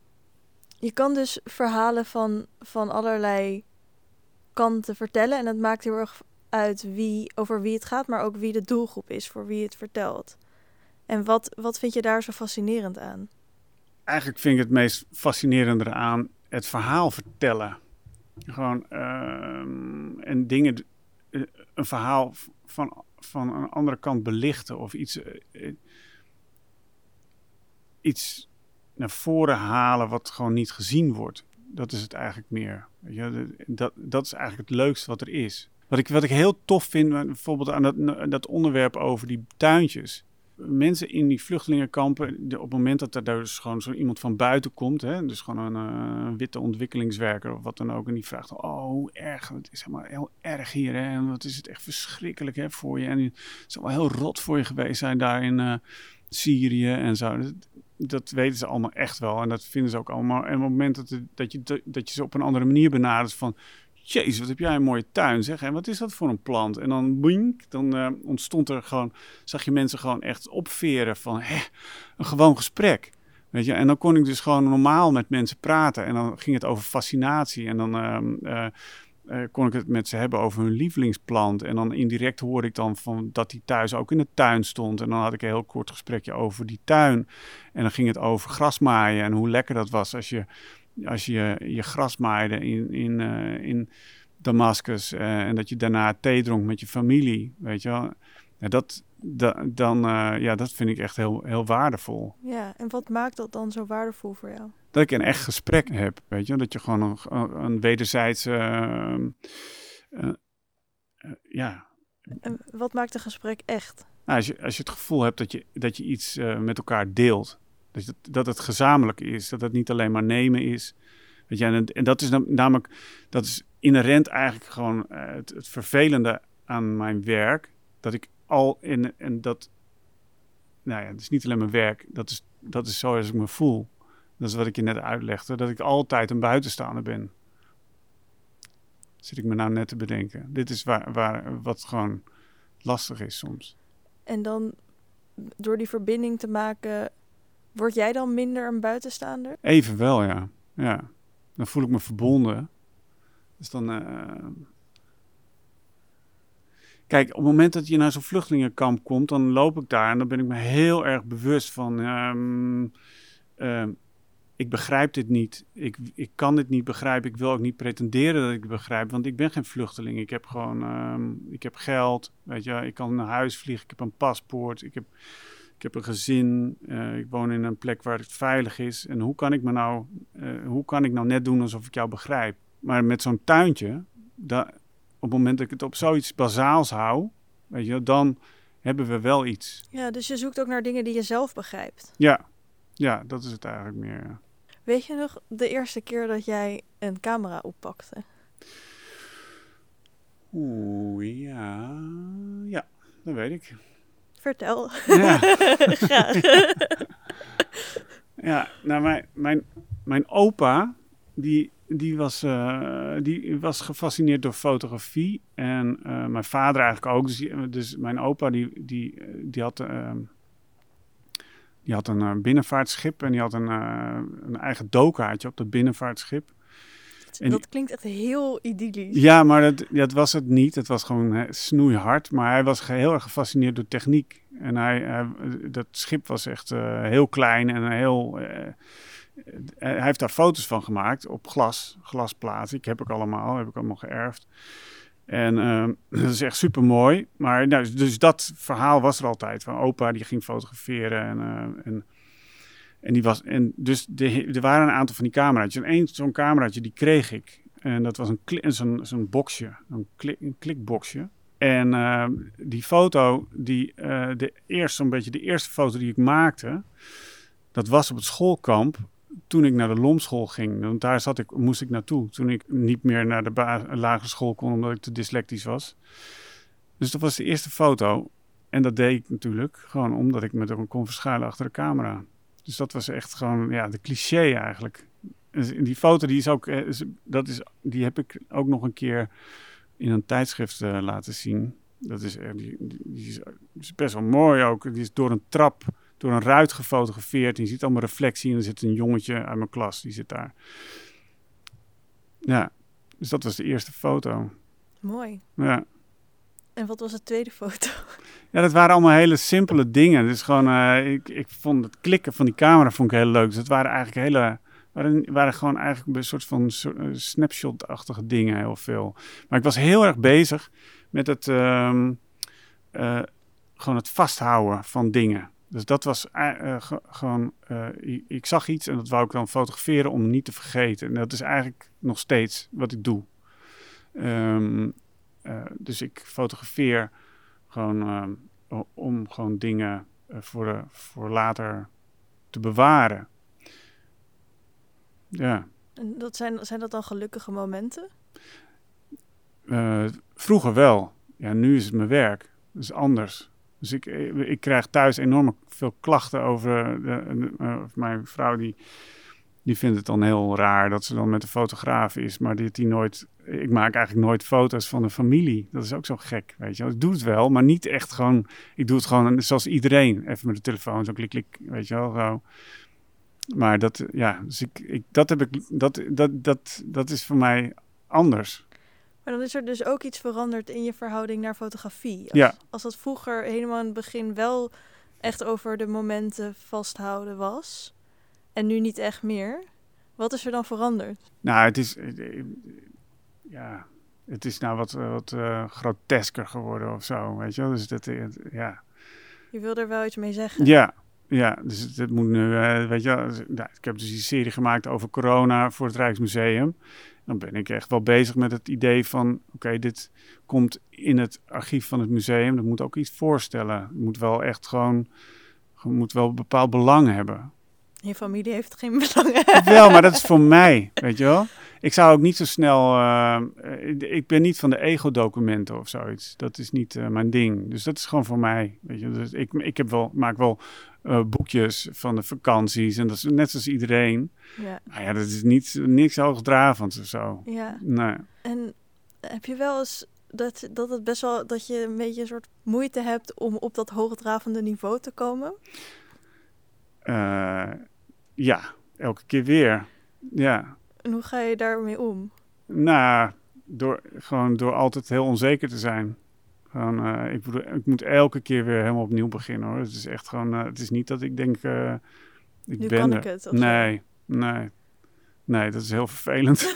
Je kan dus verhalen van, van allerlei kanten vertellen. En het maakt heel erg uit wie, over wie het gaat, maar ook wie de doelgroep is voor wie het vertelt. En wat, wat vind je daar zo fascinerend aan? Eigenlijk vind ik het meest fascinerende aan het verhaal vertellen. Gewoon uh, en dingen, eh, een verhaal van, van een andere kant belichten of iets, uh, iets naar voren halen wat gewoon niet gezien wordt. Dat is het eigenlijk meer. Dat, dat is eigenlijk het leukste wat er is. Wat ik, wat ik heel tof vind, bijvoorbeeld aan dat, dat onderwerp over die tuintjes. Mensen in die vluchtelingenkampen, op het moment dat er dus gewoon zo iemand van buiten komt, hè, dus gewoon een, uh, witte ontwikkelingswerker of wat dan ook, en die vraagt: Oh, hoe erg, het is helemaal heel erg hier, hè, en wat is het echt verschrikkelijk hè, voor je. En het zal wel heel rot voor je geweest zijn daar in uh, Syrië en zo weten ze allemaal echt wel. En dat vinden ze ook allemaal. En op het moment dat, dat, je, dat je ze op een andere manier benadert van... Jezus, wat heb jij een mooie tuin, zeg. En wat is dat voor een plant? En dan boink, dan uh, ontstond er gewoon... Zag je mensen gewoon echt opveren van... Hè, een gewoon gesprek. Weet je, en dan kon ik dus gewoon normaal met mensen praten. En dan ging het over fascinatie. En dan uh, uh, kon ik het met ze hebben over hun lievelingsplant. En dan indirect hoorde ik dan van dat die thuis ook in de tuin stond. En dan had ik een heel kort gesprekje over die tuin. En dan ging het over grasmaaien en hoe lekker dat was als je als je, je gras maaide in, in, uh, in Damascus. Uh, en dat je daarna thee dronk met je familie. Weet je wel. Dat, da, dan, ja, dat vind ik echt heel, heel waardevol. Ja, en wat maakt dat dan zo waardevol voor jou? dat ik een echt gesprek heb, weet je, dat je gewoon een, een wederzijdse, uh, uh, ja. En wat maakt een gesprek echt? Nou, als, je, als je het gevoel hebt dat je, dat je iets uh, met elkaar deelt, dat, je, dat het gezamenlijk is, dat het niet alleen maar nemen is, weet je, en, en dat is namelijk, dat is inherent eigenlijk gewoon het, het vervelende aan mijn werk, dat ik al in, en dat, nou ja, het is niet alleen mijn werk, dat is, dat is zoals ik me voel. Dat is wat ik je net uitlegde, dat ik altijd een buitenstaander ben. Zit ik me nou net te bedenken. Dit is waar, waar, wat gewoon lastig is soms. En dan door die verbinding te maken, word jij dan minder een buitenstaander? Even wel, ja. ja. Dan voel ik me verbonden. Dus dan. Uh, Kijk, op het moment dat je naar zo'n vluchtelingenkamp komt, dan loop ik daar en dan ben ik me heel erg bewust van. ehm, ehm, ik begrijp dit niet. Ik, ik kan dit niet begrijpen. Ik wil ook niet pretenderen dat ik het begrijp, want ik ben geen vluchteling. Ik heb gewoon, ehm, ik heb geld, weet je, ik kan naar huis vliegen, ik heb een paspoort, ik heb, ik heb een gezin, eh, ik woon in een plek waar het veilig is. En hoe kan ik me nou, eh, hoe kan ik nou net doen alsof ik jou begrijp? Maar met zo'n tuintje, da- op het moment dat ik het op zoiets bazaals hou, weet je, dan hebben we wel iets. Ja, dus je zoekt ook naar dingen die je zelf begrijpt. Ja, ja, dat is het eigenlijk meer. ja. Weet je nog de eerste keer dat jij een camera oppakte? Oeh, ja, ja, dat weet ik. Vertel. Ja. *laughs* Graag. *laughs* Ja, nou, mijn, mijn, mijn opa, die, die, was, eh, die was gefascineerd door fotografie. En eh, mijn vader eigenlijk ook. Dus, die- dus mijn opa, die, die, eh, die had, die had een eh, binnenvaartschip. En die had een, eh, een eigen dokaatje op dat binnenvaartschip. En dat klinkt echt heel idyllisch. Ja, maar dat, dat was het niet. Het was gewoon snoeihard. Maar hij was heel erg gefascineerd door techniek. En hij, hij- dat schip was echt eh, heel klein en heel... eh, hij heeft daar foto's van gemaakt op glas, glasplaten. Ik heb ik allemaal, heb ik allemaal geërfd. En ehm, *clears throat* dat is echt super mooi. Maar nou, dus dat verhaal was er altijd. Van opa die ging fotograferen. En, eh, en, en, die was, en dus de, er waren een aantal van die cameraatjes. En één zo'n cameraatje die kreeg ik. En dat was een, zo'n, zo'n boxje, een, klik, een klikboxje. En eh, die foto, die, eh, de eerste, zo'n beetje de eerste foto die ik maakte, dat was op het schoolkamp toen ik naar de Lomschool ging. Want daar zat ik, moest ik naartoe toen ik niet meer naar de lagere school kon omdat ik te dyslectisch was. Dus dat was de eerste foto. En dat deed ik natuurlijk gewoon omdat ik me er kon verschuilen achter de camera. Dus dat was echt gewoon ja, de cliché eigenlijk. Dus die foto die is ook, eh, dat is, die heb ik ook nog een keer in een tijdschrift eh, laten zien. Dat is, eh, is best wel mooi ook. Die is door een trap, door een ruit gefotografeerd. En je ziet allemaal reflectie en er zit een jongetje uit mijn klas, die zit daar. Ja, dus dat was de eerste foto. Mooi. Ja. En wat was de tweede foto? Ja, dat waren allemaal hele simpele dingen. Dus gewoon, eh, ik, ik vond het klikken van die camera vond ik heel leuk. Dus het waren eigenlijk hele, waren, waren gewoon eigenlijk een soort van eh, snapshot-achtige dingen, heel veel. Maar ik was heel erg bezig met het, ehm, eh, gewoon het vasthouden van dingen. Dus dat was eh, eh, ge- gewoon, eh, ik, ik zag iets en dat wou ik dan fotograferen om niet te vergeten. En dat is eigenlijk nog steeds wat ik doe. Ehm, eh, dus ik fotografeer gewoon ehm, om gewoon dingen voor, de, voor later te bewaren. Ja. En dat zijn, zijn dat dan gelukkige momenten? Vroeger wel. Ja, nu is het mijn werk. Dat is anders. Dus ik, eh, ik krijg thuis enorm veel klachten over de, de- eh, mijn vrouw. Die, die vindt het dan heel raar dat ze dan met een fotograaf is. Maar die, die nooit... Ik maak eigenlijk nooit foto's van de familie. Dat is ook zo gek, weet je. Ik doe het wel, maar niet echt gewoon... Ik doe het gewoon zoals iedereen. Even met de telefoon, zo klik, klik, weet je wel, zo. Maar dat, ja, dus ik, dat heb ik... Dat, dat, dat, dat is voor mij anders. Maar dan is er dus ook iets veranderd in je verhouding naar fotografie. Als, Ja. als dat vroeger helemaal in het begin wel echt over de momenten vasthouden was. En nu niet echt meer. Wat is er dan veranderd? Nou, het is, eh, ja, het is nou wat, eh, wat eh, grotesker geworden of zo, weet je wel. Dus dat, het- ja, Je wil er wel iets mee zeggen. ja, ja, dus het, het moet nu, weet je wel. dus, nou, ik heb dus die serie gemaakt over corona voor het Rijksmuseum. Dan ben ik echt wel bezig met het idee van, oké, dit komt in het archief van het museum. Dat moet ook iets voorstellen. Het moet wel echt gewoon, moet wel een bepaald belang hebben. Je familie heeft geen *laughs* belang. Wel, maar dat is voor mij, weet je wel. Ik zou ook niet zo snel... eh, eh, ik ben niet van de ego-documenten of zoiets. Dat is niet eh, mijn ding. Dus dat is gewoon voor mij, weet je. Dus ik, ik heb wel, maak wel boekjes van de vakanties. En dat is net zoals iedereen. ja. Maar ja, dat is niet, niks hoogdravends of zo. ja. Nee. En heb je wel eens dat, dat het best wel dat je een beetje een soort moeite hebt om op dat hoogdravende niveau te komen? Ja, elke keer weer. Ja. En hoe ga je daarmee om? Nou, door, gewoon door altijd heel onzeker te zijn. Gewoon, eh, ik, bedoel, ik moet elke keer weer helemaal opnieuw beginnen hoor. Het is echt gewoon, eh, het is niet dat ik denk, eh, ik Nu ben kan er. ik het, zo. nee, nee, nee, dat is heel vervelend. *laughs*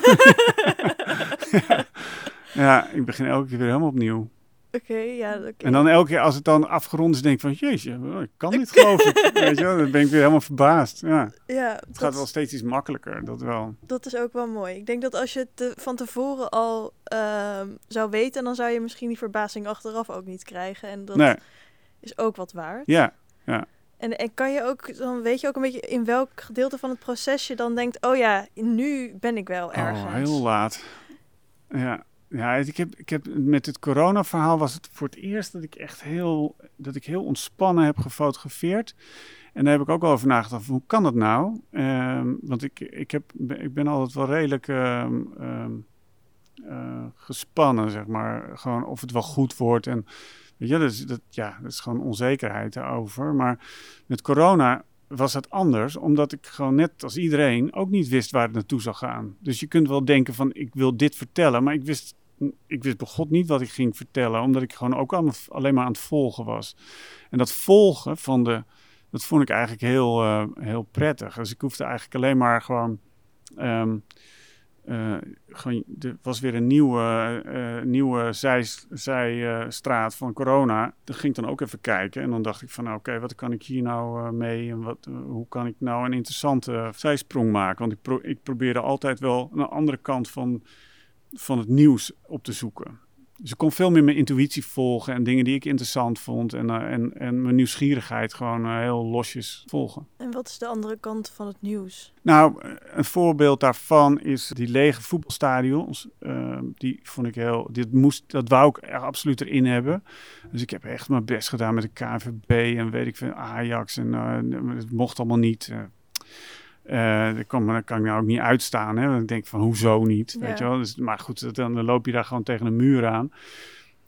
*laughs* ja, ik begin elke keer weer helemaal opnieuw. Oké, ja. En dan elke keer als het dan afgerond is, denk ik van, jeetje, oh, ik kan dit geloof ik. Weet je wel, dan ben ik weer helemaal verbaasd. Ja, ja, het dat, gaat wel steeds iets makkelijker, dat wel. dat is ook wel mooi. Ik denk dat als je het te- van tevoren al ehm, zou weten, dan zou je misschien die verbazing achteraf ook niet krijgen. En dat Nee, is ook wat waard. ja, En, en kan je ook, dan weet je ook een beetje in welk gedeelte van het proces je dan denkt, oh ja, nu ben ik wel ergens. Oh, heel laat. Ja, ja ik, heb, ik heb met het corona-verhaal was het voor het eerst dat ik echt heel, dat ik heel ontspannen heb gefotografeerd. En daar heb ik ook over nagedacht, hoe kan dat nou? Ehm, want ik, ik, heb, ik ben altijd wel redelijk ehm, ehm, eh, gespannen, zeg maar. Gewoon of het wel goed wordt. En weet je, dat is, dat, ja, dat is gewoon onzekerheid daarover. Maar met corona was het anders, omdat ik gewoon net als iedereen ook niet wist waar het naartoe zou gaan. Dus je kunt wel denken van ik wil dit vertellen, maar ik wist, ik wist bij God niet wat ik ging vertellen, omdat ik gewoon ook allemaal, alleen maar aan het volgen was. En dat volgen van de, dat vond ik eigenlijk heel, eh, heel prettig. Dus ik hoefde eigenlijk alleen maar gewoon. ehm, eh, gewoon, er was weer een nieuwe, eh, nieuwe zij, zijstraat van corona. Daar ging ik dan ook even kijken. En dan dacht ik van, nou, oké, wat kan ik hier nou eh, mee? En wat, eh, hoe kan ik nou een interessante zijsprong maken? Want ik, pro ik probeerde altijd wel een andere kant van, van het nieuws op te zoeken. Dus ik kon veel meer mijn intuïtie volgen en dingen die ik interessant vond. En, eh, en, en mijn nieuwsgierigheid gewoon eh, heel losjes volgen. En wat is de andere kant van het nieuws? Nou, eh, een voorbeeld daarvan is die lege voetbalstadions. Uh, die vond ik heel. Dit moest, dat wou ik er absoluut erin hebben. Dus ik heb echt mijn best gedaan met de KVB en weet ik veel, Ajax. En uh, het mocht allemaal niet. Uh, dat, kan, dat kan ik nou ook niet uitstaan. Hè? Want ik denk van, hoezo niet? Ja. Weet je wel? Dus, maar goed, dan, loop je daar gewoon tegen een muur aan.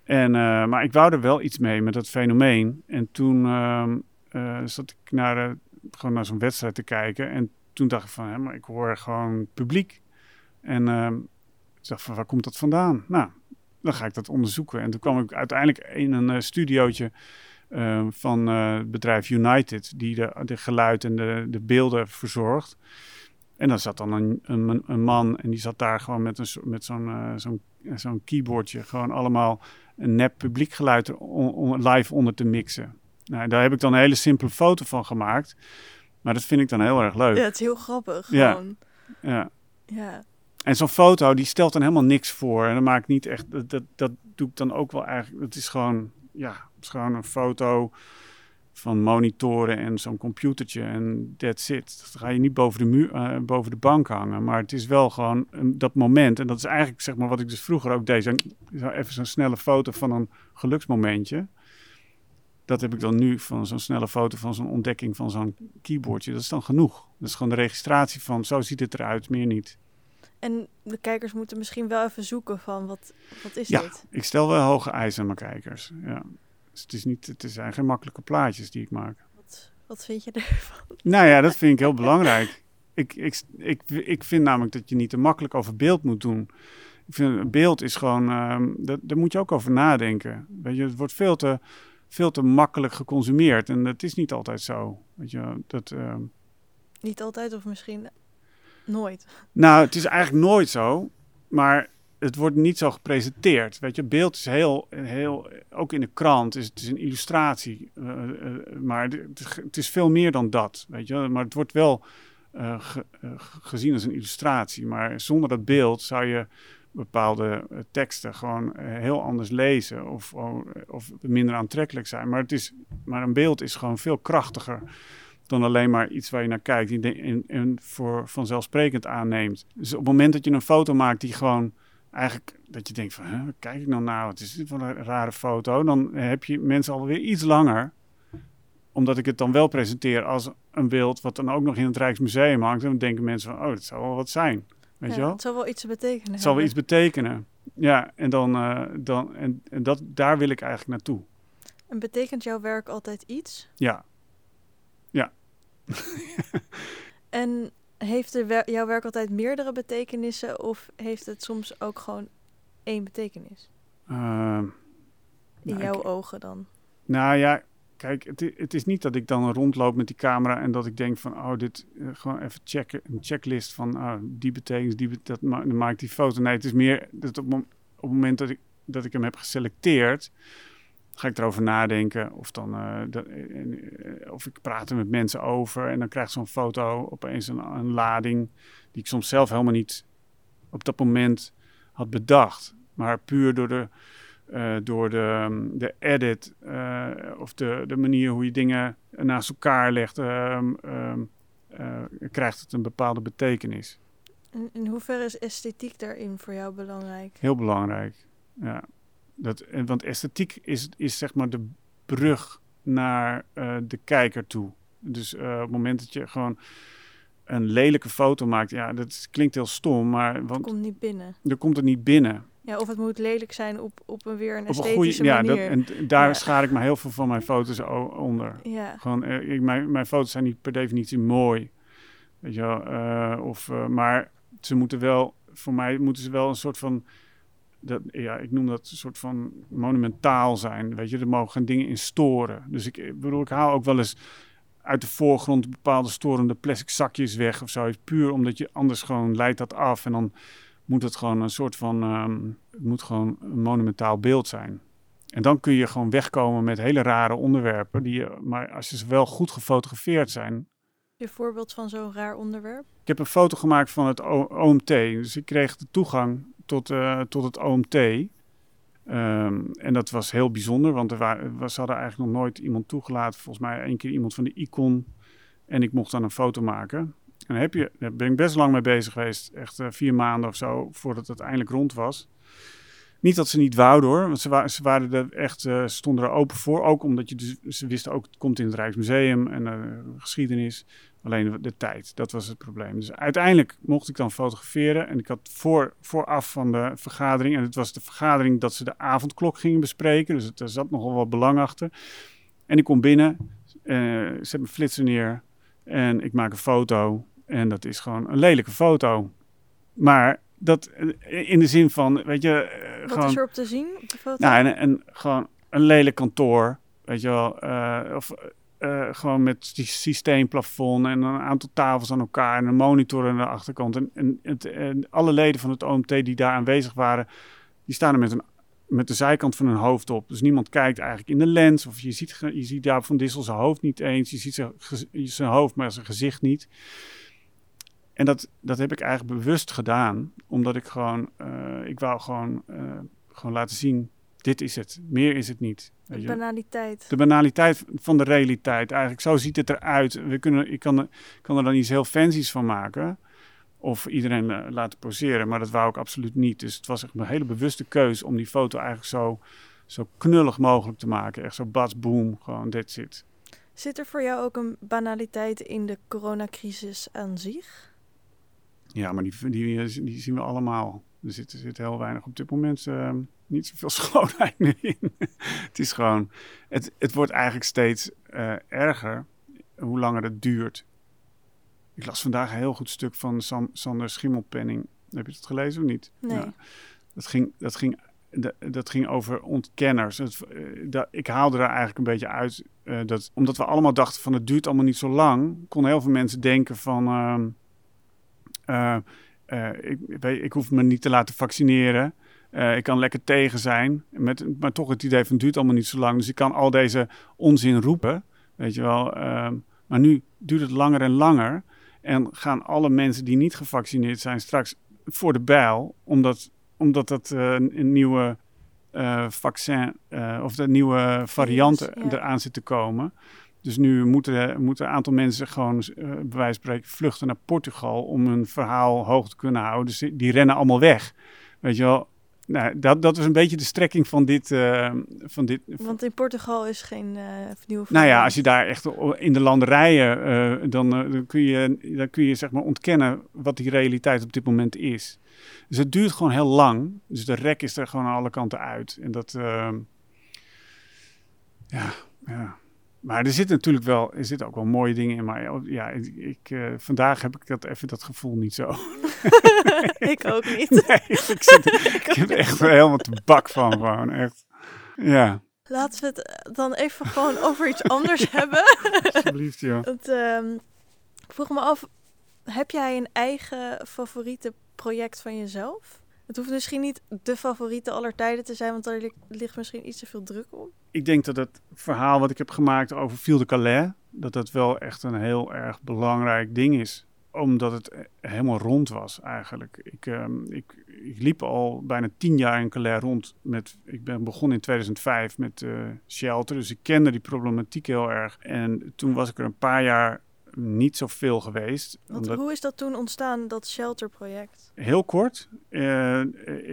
En, uh, maar ik wou er wel iets mee met dat fenomeen. En toen uh, zat ik naar, gewoon naar zo'n wedstrijd te kijken. En toen dacht ik van, hè, maar ik hoor gewoon publiek. En uh, ik dacht van, waar komt dat vandaan? Nou, dan ga ik dat onderzoeken. En toen kwam ik uiteindelijk in een studiootje uh, van uh, het bedrijf United, die de, de geluid en de, de beelden verzorgt. En dan zat dan een, een, een, man en die zat daar gewoon met, een, met zo'n uh, zo'n zo'n keyboardje, gewoon allemaal een nep publiekgeluid er on, on, live onder te mixen. Nou, daar heb ik dan een hele simpele foto van gemaakt. Maar dat vind ik dan heel erg leuk. Ja, het is heel grappig. Ja. Gewoon. Ja. ja. En zo'n foto, die stelt dan helemaal niks voor. En dat maakt niet echt... Dat, dat, dat doe ik dan ook wel eigenlijk... Het is gewoon... Ja, het is gewoon een foto van monitoren en zo'n computertje en that's it. Dat ga je niet boven de, muur, uh, boven de bank hangen. Maar het is wel gewoon een, dat moment. En dat is eigenlijk zeg maar wat ik dus vroeger ook deed. Zo, even zo'n snelle foto van een geluksmomentje. Dat heb ik dan nu van zo'n snelle foto van zo'n ontdekking van zo'n keyboardje. Dat is dan genoeg. Dat is gewoon de registratie van zo ziet het eruit, meer niet. En de kijkers moeten misschien wel even zoeken van wat, wat is ja, dit? ik stel wel hoge eisen aan mijn kijkers. Ja. Dus het, is niet, het zijn geen makkelijke plaatjes die ik maak. Wat, wat vind je *laughs* ervan? Nou ja, dat vind ik heel belangrijk. Ik, ik, ik, ik vind namelijk dat je niet te makkelijk over beeld moet doen. Ik vind beeld is gewoon, um, dat, daar moet je ook over nadenken. Weet je, het wordt veel te, veel te makkelijk geconsumeerd en dat is niet altijd zo. Weet je, dat, um... Niet altijd of misschien nooit. Nou, het is eigenlijk nooit zo, maar het wordt niet zo gepresenteerd. Weet je, beeld is heel, heel ook in de krant is het is een illustratie, uh, uh, maar het, is veel meer dan dat. Weet je, maar het wordt wel ge, gezien als een illustratie. Maar zonder dat beeld zou je bepaalde teksten gewoon heel anders lezen of, of minder aantrekkelijk zijn. Maar, het is, maar een beeld is gewoon veel krachtiger dan alleen maar iets waar je naar kijkt en, en, voor vanzelfsprekend aanneemt. Dus op het moment dat je een foto maakt die gewoon eigenlijk dat je denkt van, hè, waar kijk ik nou naar? Wat is dit voor een rare foto? Dan heb je mensen alweer iets langer, omdat ik het dan wel presenteer als een beeld wat dan ook nog in het Rijksmuseum hangt. En dan denken mensen van, oh, dat zou wel wat zijn. Weet ja, je wel? Het zal wel iets betekenen. Het zal wel iets betekenen. Ja, en, dan, uh, dan, en, en dat, daar wil ik eigenlijk naartoe. En betekent jouw werk altijd iets? Ja. *laughs* en heeft wer jouw werk altijd meerdere betekenissen of heeft het soms ook gewoon één betekenis? Uh, In Nou, jouw ik- ogen dan? Nou ja, kijk, het, is niet dat ik dan rondloop met die camera en dat ik denk van, oh, dit eh, gewoon even checken, een checklist van, oh, die betekent, die bet- dat ma dan maak ik die foto. Nee, het is meer dat op het moment dat ik, dat ik hem heb geselecteerd, ga ik erover nadenken of dan, eh, dat, eh, of ik praat er met mensen over en dan krijgt zo'n foto opeens een, een lading die ik soms zelf helemaal niet op dat moment had bedacht, maar puur door de eh, door de, um, de edit of de, de manier hoe je dingen naast elkaar legt, ehm, ehm, eh, krijgt het een bepaalde betekenis. In, in hoeverre is esthetiek daarin voor jou belangrijk? Heel belangrijk. Ja. Dat, want esthetiek is, is zeg maar de brug naar eh, de kijker toe. Dus eh, op het moment dat je gewoon een lelijke foto maakt, ja, dat klinkt heel stom, maar Het want komt niet binnen. er komt het niet binnen. Ja, of het moet lelijk zijn op, op een weer een Op een goede, ja, dat, en daar Ja. schaar ik me heel veel van mijn foto's onder. ja. Gewoon, eh, ik, mijn, mijn foto's zijn niet per definitie mooi. Weet je wel, of, maar ze moeten wel, voor mij moeten ze wel een soort van, dat, ja, ik noem dat een soort van monumentaal zijn. Weet je, er mogen geen dingen in storen. Dus ik, ik bedoel, ik haal ook wel eens uit de voorgrond bepaalde storende plastic zakjes weg of zo. Puur omdat je anders gewoon leidt dat af en dan moet het gewoon een soort van, ehm, het moet gewoon een monumentaal beeld zijn. En dan kun je gewoon wegkomen met hele rare onderwerpen. Die je, maar als ze wel goed gefotografeerd zijn. Je voorbeeld van zo'n raar onderwerp? Ik heb een foto gemaakt van het O- OMT. Dus ik kreeg de toegang tot, eh, tot het OMT. Ehm, en dat was heel bijzonder, want er ze hadden eigenlijk nog nooit iemand toegelaten. Volgens mij één keer iemand van de Icon. En ik mocht dan een foto maken. En daar, heb je, daar ben ik best lang mee bezig geweest. Echt eh, vier maanden of zo, voordat het eindelijk rond was. Niet dat ze niet wouden hoor, want ze, wa ze waren er echt, eh, stonden er open voor. Ook omdat je dus, ze wisten ook, het komt in het Rijksmuseum en eh, geschiedenis. Alleen de, tijd, dat was het probleem. Dus uiteindelijk mocht ik dan fotograferen. En ik had voor, vooraf van de vergadering, en het was de vergadering dat ze de avondklok gingen bespreken. Dus het, er zat nogal wat belang achter. En ik kom binnen, eh, zet mijn flitser neer en ik maak een foto. En dat is gewoon een lelijke foto. Maar dat eh, in de zin van, weet je, eh, Wat gewoon... is er op te zien op de foto? Nou, en, en gewoon een lelijk kantoor, weet je wel. of eh, gewoon met die systeemplafond en een aantal tafels aan elkaar en een monitor aan de achterkant. En, en, en alle leden van het OMT die daar aanwezig waren, die staan er met, een, met de zijkant van hun hoofd op. Dus niemand kijkt eigenlijk in de lens. Of je ziet, je ziet daar Van Dissel zijn hoofd niet eens. Je ziet zijn, zijn hoofd, maar zijn gezicht niet. En dat, dat heb ik eigenlijk bewust gedaan, omdat ik gewoon, eh, ik wou gewoon, eh, gewoon laten zien, dit is het, meer is het niet. De banaliteit. De banaliteit van de realiteit, eigenlijk zo ziet het eruit. We kunnen, ik kan er, kan er dan iets heel fancy's van maken, of iedereen eh, laten poseren, maar dat wou ik absoluut niet. Dus het was echt een hele bewuste keuze om die foto eigenlijk zo, zo knullig mogelijk te maken. Echt zo bats boom, gewoon that's it. Zit er voor jou ook een banaliteit in de coronacrisis aan zich? Ja, maar die, die, die zien we allemaal. Er zit, er zit heel weinig op dit moment eh, niet zoveel *laughs* schoonheid meer in. het is gewoon, het, het wordt eigenlijk steeds eh, erger hoe langer het duurt. Ik las vandaag een heel goed stuk van Sam, Sander Schimmelpenning. Heb je het gelezen of niet? Nee. Ja. Dat, ging, dat, ging, dat, dat ging over ontkenners. Het, eh, dat, ik haalde daar eigenlijk een beetje uit. eh, dat, omdat we allemaal dachten van het duurt allemaal niet zo lang. Konden heel veel mensen denken van... ehm, eh, eh, ik, weet- ik hoef me niet te laten vaccineren. Eh, ik kan lekker tegen zijn. Met, maar toch het idee van het duurt allemaal niet zo lang. Dus ik kan al deze onzin roepen. Weet je wel. ehm, maar nu duurt het langer en langer. En gaan alle mensen die niet gevaccineerd zijn straks voor de bijl. Omdat, omdat dat eh, een, nieuwe vaccin of de nieuwe varianten ja. eraan zit te komen. Dus nu moeten, moeten een aantal mensen gewoon, eh, bij wijze van spreken, vluchten naar Portugal om hun verhaal hoog te kunnen houden. Dus die, die rennen allemaal weg. Weet je wel, nou, dat, dat is een beetje de strekking van dit. eh, van dit Want in Portugal is geen nieuwe nou ja, als je daar echt in de landerijen, eh, dan, dan kun je, dan kun je zeg maar ontkennen wat die realiteit op dit moment is. Dus het duurt gewoon heel lang. Dus de rek is er gewoon aan alle kanten uit. En dat, ja, ja. Maar er zitten natuurlijk wel, er zitten ook wel mooie dingen in. Maar ja, ik, ik, eh, vandaag heb ik dat even dat gevoel niet zo. *laughs* ik ook niet. *laughs* Nee, ik, zit, *laughs* ik heb er echt helemaal te bak van gewoon, echt. Ja. Laten we het eh, dan even gewoon over iets anders hebben. Alsjeblieft, ja. Ehm, ik vroeg me af, heb jij een eigen favoriete project van jezelf? Het hoeft misschien niet de favoriete aller tijden te zijn, want daar li- ligt misschien iets te veel druk op. Ik denk dat het verhaal wat ik heb gemaakt over Ville de Calais, dat dat wel echt een heel erg belangrijk ding is. Omdat het helemaal rond was eigenlijk. Ik, ehm, ik, ik liep al bijna tien jaar in Calais rond. Met, ik ben begonnen in 2005 met eh, shelter, dus ik kende die problematiek heel erg. En toen was ik er een paar jaar niet zoveel geweest. Want omdat- hoe is dat toen ontstaan, dat shelterproject? Heel kort. eh,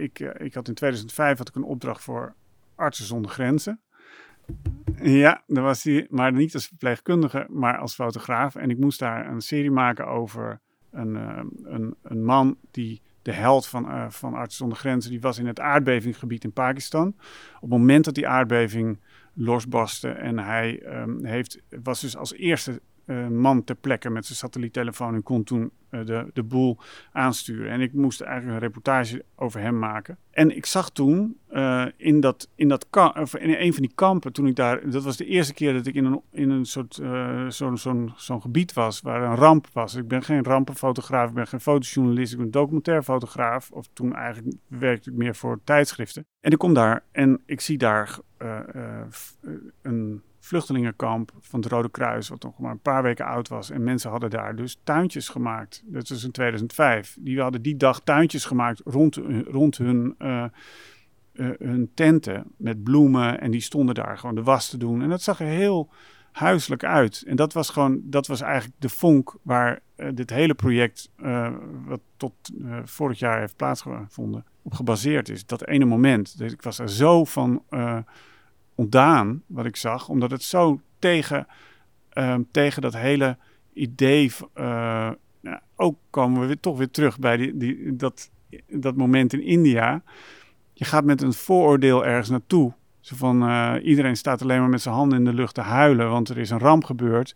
ik, eh, ik had in 2005 had ik een opdracht voor Artsen zonder Grenzen. Ja, daar was hij, maar niet als verpleegkundige, maar als fotograaf. En ik moest daar een serie maken over een, eh, een, een man die de held van, eh, van Artsen zonder Grenzen, die was in het aardbevingsgebied in Pakistan. Op het moment dat die aardbeving losbarstte en hij ehm, heeft, was dus als eerste eh, man ter plekke met zijn satelliettelefoon en kon toen eh, de, de boel aansturen. En ik moest eigenlijk een reportage over hem maken. En ik zag toen eh, in, dat, in, dat of in een van die kampen, toen ik daar, dat was de eerste keer dat ik in een, in een soort zo'n zo'n zo'n gebied was waar een ramp was. Ik ben geen rampenfotograaf, ik ben geen fotojournalist, ik ben documentairfotograaf. Of toen eigenlijk werkte ik meer voor tijdschriften. En ik kom daar en ik zie daar een vluchtelingenkamp van het Rode Kruis, wat nog maar een paar weken oud was. En mensen hadden daar dus tuintjes gemaakt. Dat was in 2005. Die hadden die dag tuintjes gemaakt rond, rond hun, eh, eh, hun tenten met bloemen. En die stonden daar gewoon de was te doen. En dat zag er heel huiselijk uit. En dat was gewoon, dat was eigenlijk de vonk waar eh, dit hele project, wat tot vorig jaar heeft plaatsgevonden, op gebaseerd is. Dat ene moment. Dus ik was er zo van ontdaan, wat ik zag, omdat het zo tegen, ehm, tegen dat hele idee. eh, nou, ook komen we weer, toch weer terug bij die, die, dat, dat moment in India. Je gaat met een vooroordeel ergens naartoe. Zo van eh, iedereen staat alleen maar met zijn handen in de lucht te huilen, want er is een ramp gebeurd.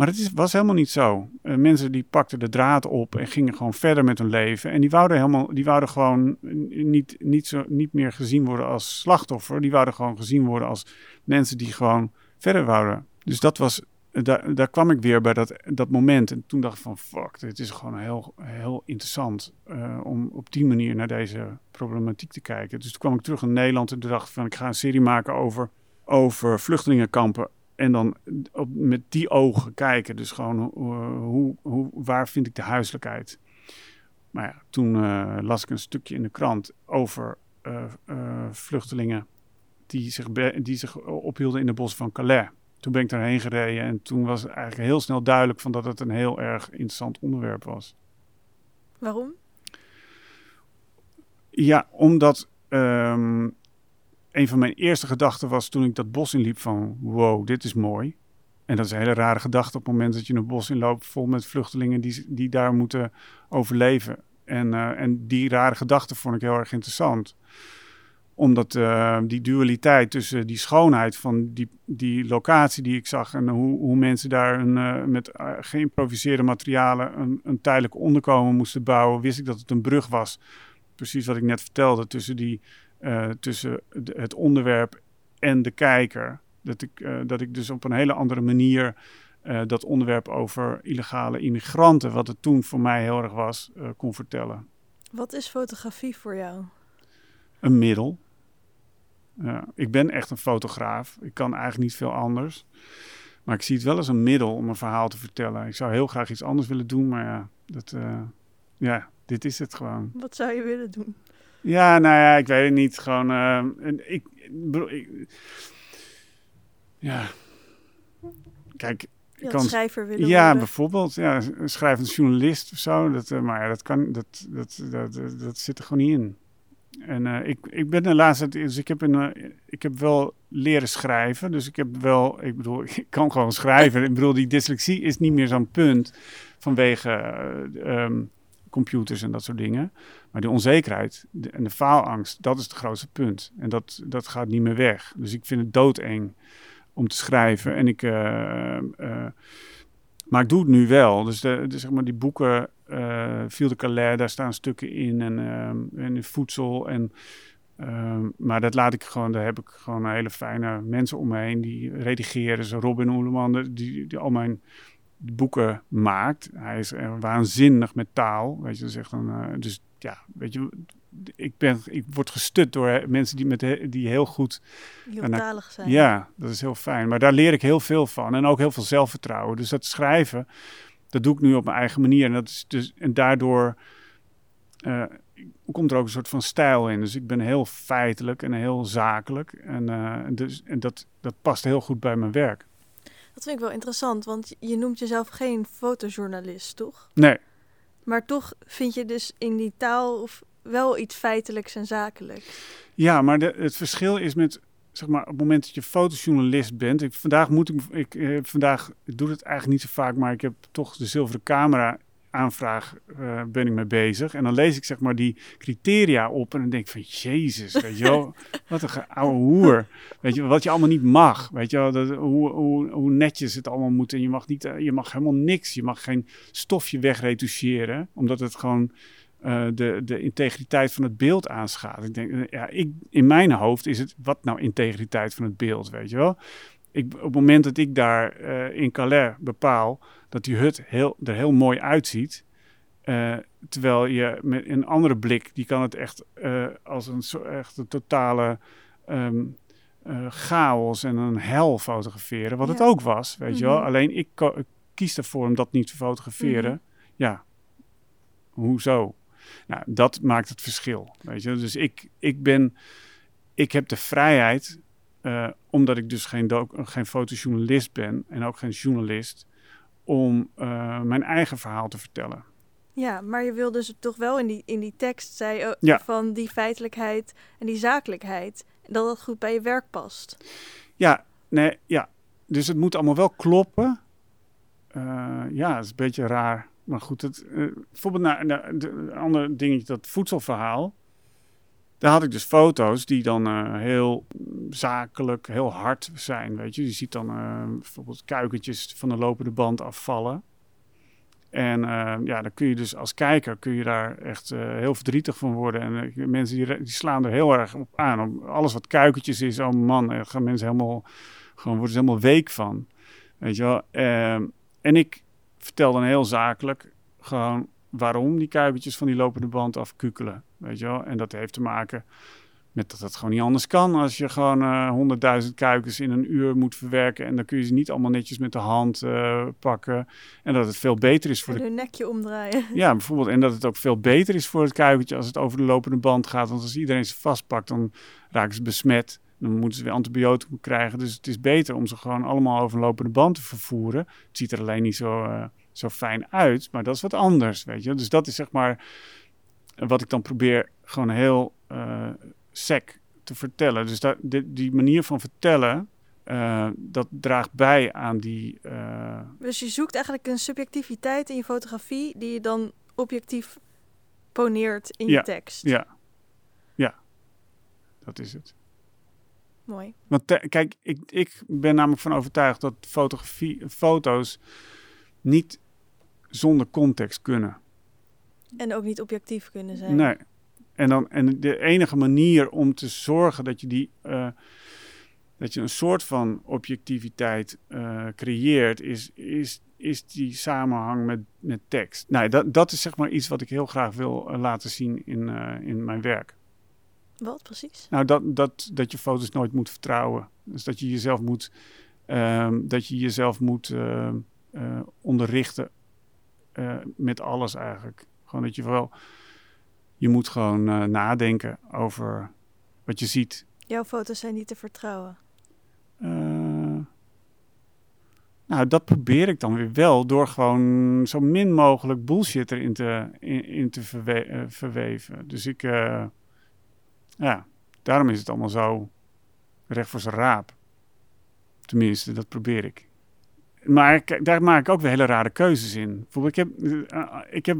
Maar het was helemaal niet zo. Eh, mensen die pakten de draad op en gingen gewoon verder met hun leven. En die wouden, helemaal, die wouden gewoon niet, niet, zo, niet meer gezien worden als slachtoffer. Die wouden gewoon gezien worden als mensen die gewoon verder wouden. Dus dat was, daar, daar kwam ik weer bij dat, dat moment. En toen dacht ik van fuck, dit is gewoon heel, heel interessant eh, om op die manier naar deze problematiek te kijken. Dus toen kwam ik terug in Nederland en dacht van ik ga een serie maken over, over vluchtelingenkampen. En dan op, met die ogen kijken. Dus gewoon hoe, hoe, waar vind ik de huiselijkheid? Maar ja, toen uh, las ik een stukje in de krant over uh, uh, vluchtelingen die zich, die zich ophielden in de bos van Calais. Toen ben ik daarheen gereden en toen was het eigenlijk heel snel duidelijk van dat het een heel erg interessant onderwerp was. Waarom? Ja, omdat um, een van mijn eerste gedachten was toen ik dat bos inliep van wow, dit is mooi. En dat is een hele rare gedachte op het moment dat je een bos inloopt vol met vluchtelingen die, die daar moeten overleven. En, uh, en die rare gedachte vond ik heel erg interessant. Omdat uh, die dualiteit tussen die schoonheid van die, die locatie die ik zag en hoe, hoe mensen daar een, uh, met geïmproviseerde materialen een, een tijdelijk onderkomen moesten bouwen, wist ik dat het een brug was. Precies wat ik net vertelde, tussen, die, uh, tussen de, het onderwerp en de kijker. Dat ik, uh, dat ik dus op een hele andere manier uh, dat onderwerp over illegale immigranten, wat het toen voor mij heel erg was, kon vertellen. Wat is fotografie voor jou? Een middel. ik ben echt een fotograaf. Ik kan eigenlijk niet veel anders. Maar ik zie het wel als een middel om een verhaal te vertellen. Ik zou heel graag iets anders willen doen, maar ja, dat, ja dit is het gewoon. Wat zou je willen doen? Ja, nou ja, ik weet het niet. Gewoon, uh, ik, ik, ja. Kijk, je kan schrijver willen ja, worden. bijvoorbeeld, ja, schrijvend journalist of zo. Dat, uh, maar ja, dat kan, dat, dat, dat, dat, zit er gewoon niet in. En uh, ik, ik ben de laatste, dus ik heb, een, ik heb wel leren schrijven. Dus ik heb wel, ik bedoel, *laughs* ik kan gewoon schrijven. ik bedoel, die dyslexie is niet meer zo'n punt vanwege um, computers en dat soort dingen. Maar die onzekerheid en de faalangst, dat is het grootste punt. En dat, dat gaat niet meer weg. Dus ik vind het doodeng om te schrijven. En ik, uh, uh, maar ik doe het nu wel. Dus, de, zeg maar die boeken, uh, Viel de Calais, daar staan stukken in. En, en voedsel. En Ehm, maar dat laat ik gewoon, daar heb ik gewoon hele fijne mensen om me heen die redigeren. Zo Robin Oeleman, die, die al mijn boeken maakt. Hij is waanzinnig met taal. Weet je, dus, echt een, dus ja, weet je, ik, ben, ik word gestut door mensen die, met, die heel goed... Talig zijn. Ja, dat is heel fijn. Maar daar leer ik heel veel van. En ook heel veel zelfvertrouwen. Dus dat schrijven, dat doe ik nu op mijn eigen manier. En, dat is dus, en daardoor uh, komt er ook een soort van stijl in. Dus ik ben heel feitelijk en heel zakelijk. En, uh, dus, en dat, dat past heel goed bij mijn werk. Dat vind ik wel interessant, want je noemt jezelf geen fotojournalist, toch? Nee. Maar toch vind je dus in die taal of wel iets feitelijks en zakelijk. Ja, maar de, het verschil is met, zeg maar, op het moment dat je fotojournalist bent. Ik, vandaag moet ik, ik, eh, vandaag ik doe het eigenlijk niet zo vaak, maar ik heb toch de zilveren camera aanvraag uh, ben ik mee bezig. En dan lees ik zeg maar die criteria op en dan denk ik van Jezus, weet je wel, *laughs* wat een oude hoer. Weet je, wat je allemaal niet mag. Weet je wel, dat, hoe, hoe, hoe netjes het allemaal moet. En je mag, niet, eh, je mag helemaal niks. Je mag geen stofje wegretoucheren, omdat het gewoon uh, de, de integriteit van het beeld aanschaadt. Ik denk, ja, ik, in mijn hoofd is het, wat nou integriteit van het beeld, weet je wel? Ik, op het moment dat ik daar uh, in Calais bepaal dat die hut heel, er heel mooi uitziet. Uh, terwijl je met een andere blik, die kan het echt uh, als een, echt een totale um, uh, chaos en een hel fotograferen. Wat ja. het ook was, weet mm -hmm. je wel. Mhm. Alleen ik, ik, kies ervoor om dat niet te fotograferen. Mm -hmm. Ja, hoezo? Nou, dat maakt het verschil, weet je. Dus ik, ik ben, ik heb de vrijheid, omdat ik dus geen, geen fotojournalist ben en ook geen journalist om uh, mijn eigen verhaal te vertellen. Ja, maar je wil dus toch wel in die, in die tekst zei ja. van die feitelijkheid en die zakelijkheid, dat dat goed bij je werk past. Ja, nee, ja. Dus het moet allemaal wel kloppen. Uh, ja, dat is een beetje raar. Maar goed, het, bijvoorbeeld naar, naar een ander dingetje, dat voedselverhaal. Daar had ik dus foto's die dan uh, heel zakelijk, heel hard zijn. Weet je, je ziet dan uh, bijvoorbeeld kuikentjes van de lopende band afvallen. En uh, ja, dan kun je dus als kijker kun je daar echt heel verdrietig van worden. En mensen die, die, slaan er heel erg op aan. Om alles wat kuikentjes is, oh man, daar gaan mensen helemaal, gewoon worden ze helemaal week van. Weet je wel. Ehm, en ik vertel dan heel zakelijk gewoon waarom die kuikentjes van die lopende band afkukelen. Weet je wel? En dat heeft te maken met dat het gewoon niet anders kan. Als je gewoon honderdduizend uh, kuikens in een uur moet verwerken. En dan kun je ze niet allemaal netjes met de hand uh, pakken. En dat het veel beter is voor en de... nekje omdraaien. Ja, bijvoorbeeld. En dat het ook veel beter is voor het kuikentje als het over de lopende band gaat. Want als iedereen ze vastpakt, dan raken ze besmet. Dan moeten ze weer antibioticum krijgen. Dus het is beter om ze gewoon allemaal over een lopende band te vervoeren. Het ziet er alleen niet zo, uh, zo fijn uit. Maar dat is wat anders, weet je. Dus dat is zeg maar wat ik dan probeer gewoon heel uh, sec te vertellen. Dus dat, die, die manier van vertellen, uh, dat draagt bij aan die. Uh... Dus je zoekt eigenlijk een subjectiviteit in je fotografie die je dan objectief poneert in ja, je tekst. Ja, ja, dat is het. Mooi. Want kijk, ik, ik ben namelijk van overtuigd dat fotografie, foto's niet zonder context kunnen. En ook niet objectief kunnen zijn. Nee. En, dan, en de enige manier om te zorgen dat je, die, uh, dat je een soort van objectiviteit uh, creëert, is, is, is die samenhang met, met tekst. Nou, dat, dat is zeg maar iets wat ik heel graag wil uh, laten zien in, in mijn werk. Wat precies? Nou, dat, dat, dat je foto's nooit moet vertrouwen. Dus dat je jezelf moet, ehm, dat je jezelf moet onderrichten met alles eigenlijk. Gewoon dat je wel, je moet gewoon uh, nadenken over wat je ziet. Jouw foto's zijn niet te vertrouwen. Uh, nou, dat probeer ik dan weer wel door gewoon zo min mogelijk bullshit erin te, in, in te verwe uh, verweven. Dus ik, ja, daarom is het allemaal zo recht voor zijn raap. Tenminste, dat probeer ik. Maar daar maak ik ook weer hele rare keuzes in. Bijvoorbeeld, ik heb, ik heb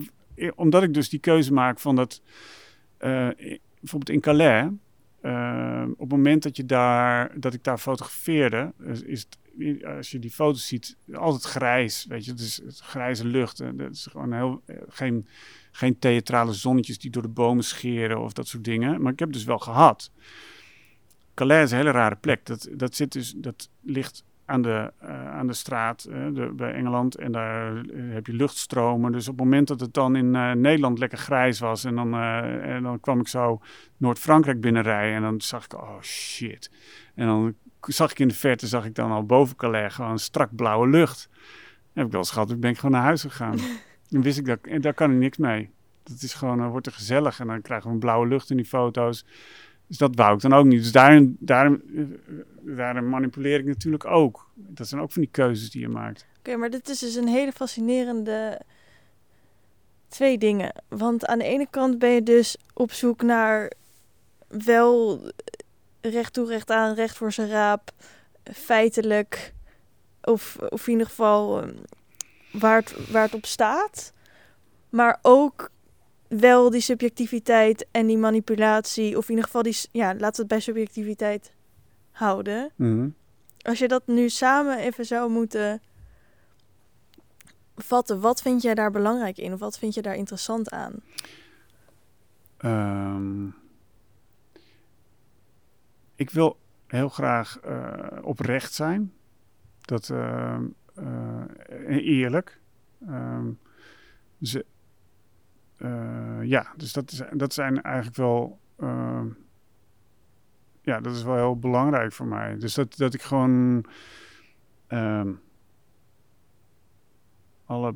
omdat ik dus die keuze maak van dat, uh, bijvoorbeeld in Calais, uh, op het moment dat, je daar, dat ik daar fotografeerde, is als je die foto's ziet, altijd grijs. Weet je, het is grijze lucht. En dat is gewoon heel, eh, geen, geen theatrale zonnetjes die door de bomen scheren of dat soort dingen. Maar ik heb dus wel gehad. Calais is een hele rare plek. Dat, dat, zit dus, dat ligt aan de, uh, aan de straat uh, de, bij Engeland. En daar uh, heb je luchtstromen. Dus op het moment dat het dan in Nederland lekker grijs was. En dan, en dan kwam ik zo Noord-Frankrijk binnenrijden. En dan zag ik, oh shit. En dan zag ik in de verte, zag ik dan al boven Calais gewoon strak blauwe lucht. En heb ik wel eens gehad, ik ben gewoon naar huis gegaan. *laughs* dan wist ik, dat, en daar kan ik niks mee. Dat is gewoon, wordt er gezellig. En dan krijgen we een blauwe lucht in die foto's. Dus dat wou ik dan ook niet. Dus daarin, daarin manipuleer ik natuurlijk ook. Dat zijn ook van die keuzes die je maakt. Oké, maar dit is dus een hele fascinerende twee dingen. Want aan de ene kant ben je dus op zoek naar wel recht toe, recht aan, recht voor zijn raap, feitelijk, of, of in ieder geval ehm, waar, het, waar het op staat. Maar ook wel die subjectiviteit en die manipulatie, of in ieder geval die, ja, laten we het bij subjectiviteit houden. Mhm. Als je dat nu samen even zou moeten vatten, wat vind jij daar belangrijk in? Of wat vind je daar interessant aan? Ehm, ik wil heel graag uh, oprecht zijn. Dat uh, uh, eerlijk. Um, ze, ja, dus dat, is, dat zijn eigenlijk wel. Ehm, ja, dat is wel heel belangrijk voor mij. Dus dat, dat ik gewoon. Um, alle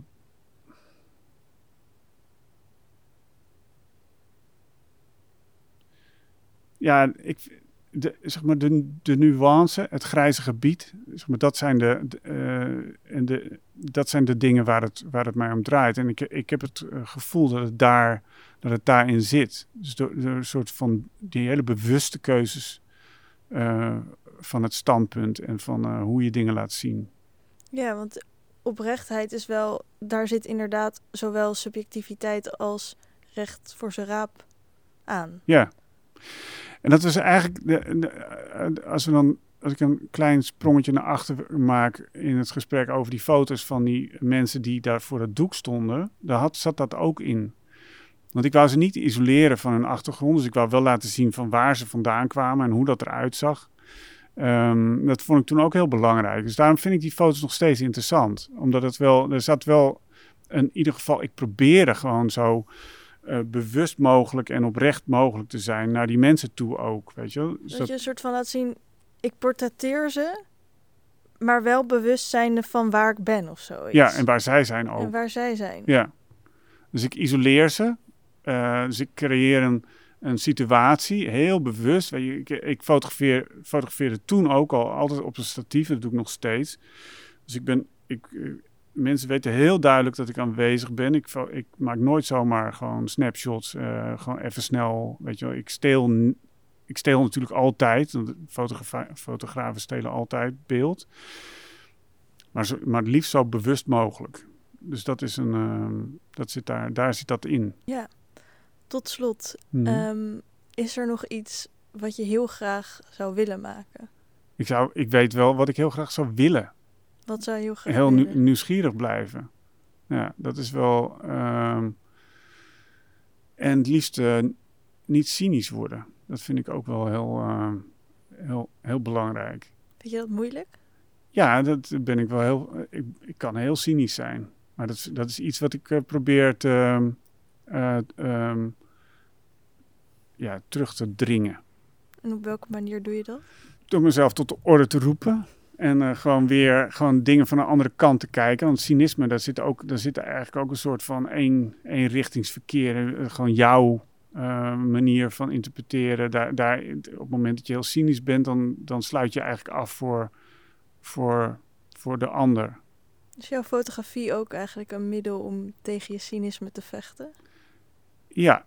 ja, ik, de, zeg maar de, de nuance, het grijze gebied, zeg maar, dat, zijn de, de uh, en de, dat zijn de dingen waar het, waar het mij om draait. En ik, ik heb het uh, gevoel dat het, daar, dat het daarin zit. Dus door, door een soort van die hele bewuste keuzes uh, van het standpunt en van hoe je dingen laat zien. Ja, want oprechtheid is wel, daar zit inderdaad zowel subjectiviteit als recht voor zijn raap aan. Ja. En dat was eigenlijk, de, als we dan, als ik een klein sprongetje naar achter maak in het gesprek over die foto's van die mensen die daar voor het doek stonden, daar zat dat ook in. Want ik wou ze niet isoleren van hun achtergrond, dus ik wou wel laten zien van waar ze vandaan kwamen en hoe dat eruit zag. Um, dat vond ik toen ook heel belangrijk. Dus daarom vind ik die foto's nog steeds interessant. Omdat het wel, er zat wel, in ieder geval, ik probeerde gewoon zo uh, bewust mogelijk en oprecht mogelijk te zijn naar die mensen toe ook. Weet je, dus dat je een soort van laat zien, ik portretteer ze, maar wel bewust zijnde van waar ik ben of zo. Ja, en waar zij zijn ook. En waar zij zijn. Ja. Dus ik isoleer ze. Uh, dus ik creëer een, een situatie, heel bewust. Weet je, ik, ik fotografeer, fotografeerde toen ook al altijd op een statief, dat doe ik nog steeds. Dus ik ben, ik, mensen weten heel duidelijk dat ik aanwezig ben. Ik, ik maak nooit zomaar gewoon snapshots, uh, gewoon even snel, weet je wel. Ik steel, ik steel natuurlijk altijd, fotogra fotografen stelen altijd beeld. Maar, zo, maar het liefst zo bewust mogelijk. Dus dat is een, uh, dat zit daar, daar zit dat in. Ja, tot slot. Mm -hmm. um, is er nog iets wat je heel graag zou willen maken? Ik, zou, ik weet wel wat ik heel graag zou willen. Wat zou je heel graag Heel nieuw, nieuwsgierig blijven. Ja, dat is wel... Uh, en het liefst uh, niet cynisch worden. Dat vind ik ook wel heel, uh, heel, heel belangrijk. Vind je dat moeilijk? Ja, dat ben ik wel heel... Ik, ik kan heel cynisch zijn. Maar dat is, dat is iets wat ik uh, probeer te, um, ja, terug te dringen. En op welke manier doe je dat? Door mezelf tot de orde te roepen. En uh, gewoon weer gewoon dingen van een andere kant te kijken. Want cynisme, daar zit, ook, daar zit eigenlijk ook een soort van één, eenrichtingsverkeer. Uh, gewoon jouw uh, manier van interpreteren. Daar, daar, op het moment dat je heel cynisch bent, dan, dan sluit je eigenlijk af voor, voor, voor de ander. Is jouw fotografie ook eigenlijk een middel om tegen je cynisme te vechten? Ja,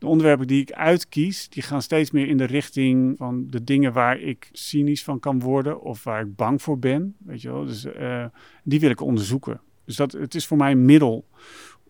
de onderwerpen die ik uitkies, die gaan steeds meer in de richting van de dingen waar ik cynisch van kan worden of waar ik bang voor ben. Weet je wel? Dus uh, die wil ik onderzoeken. Dus dat, het is voor mij een middel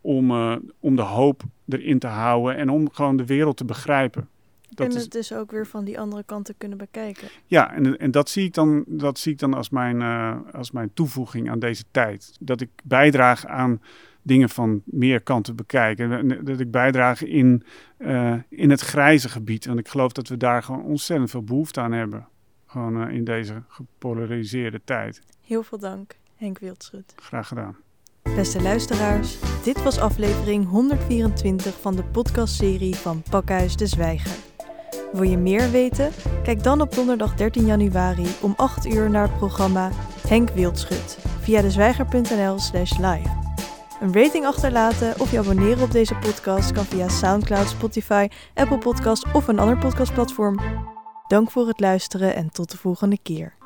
om, uh, om de hoop erin te houden en om gewoon de wereld te begrijpen. dat en is, het dus ook weer van die andere kant te kunnen bekijken. ja, en, en dat, zie ik dan, dat zie ik dan als mijn, eh, als mijn toevoeging aan deze tijd. Dat ik bijdraag aan dingen van meer kanten bekijken. En Dat ik bijdraag in, eh, in het grijze gebied. Want ik geloof dat we daar gewoon ontzettend veel behoefte aan hebben. Gewoon eh, in deze gepolariseerde tijd. Heel veel dank, Henk Wildschut. Graag gedaan. Beste luisteraars, dit was aflevering 124 van de podcastserie van Pakhuis de Zwijger. Wil je meer weten? Kijk dan op donderdag 13 januari om 8 uur naar het programma Henk Wildschut via dezwijger.nl slash live. Een rating achterlaten of je abonneren op deze podcast kan via Soundcloud, Spotify, Apple Podcast of een ander podcastplatform. Dank voor het luisteren en tot de volgende keer.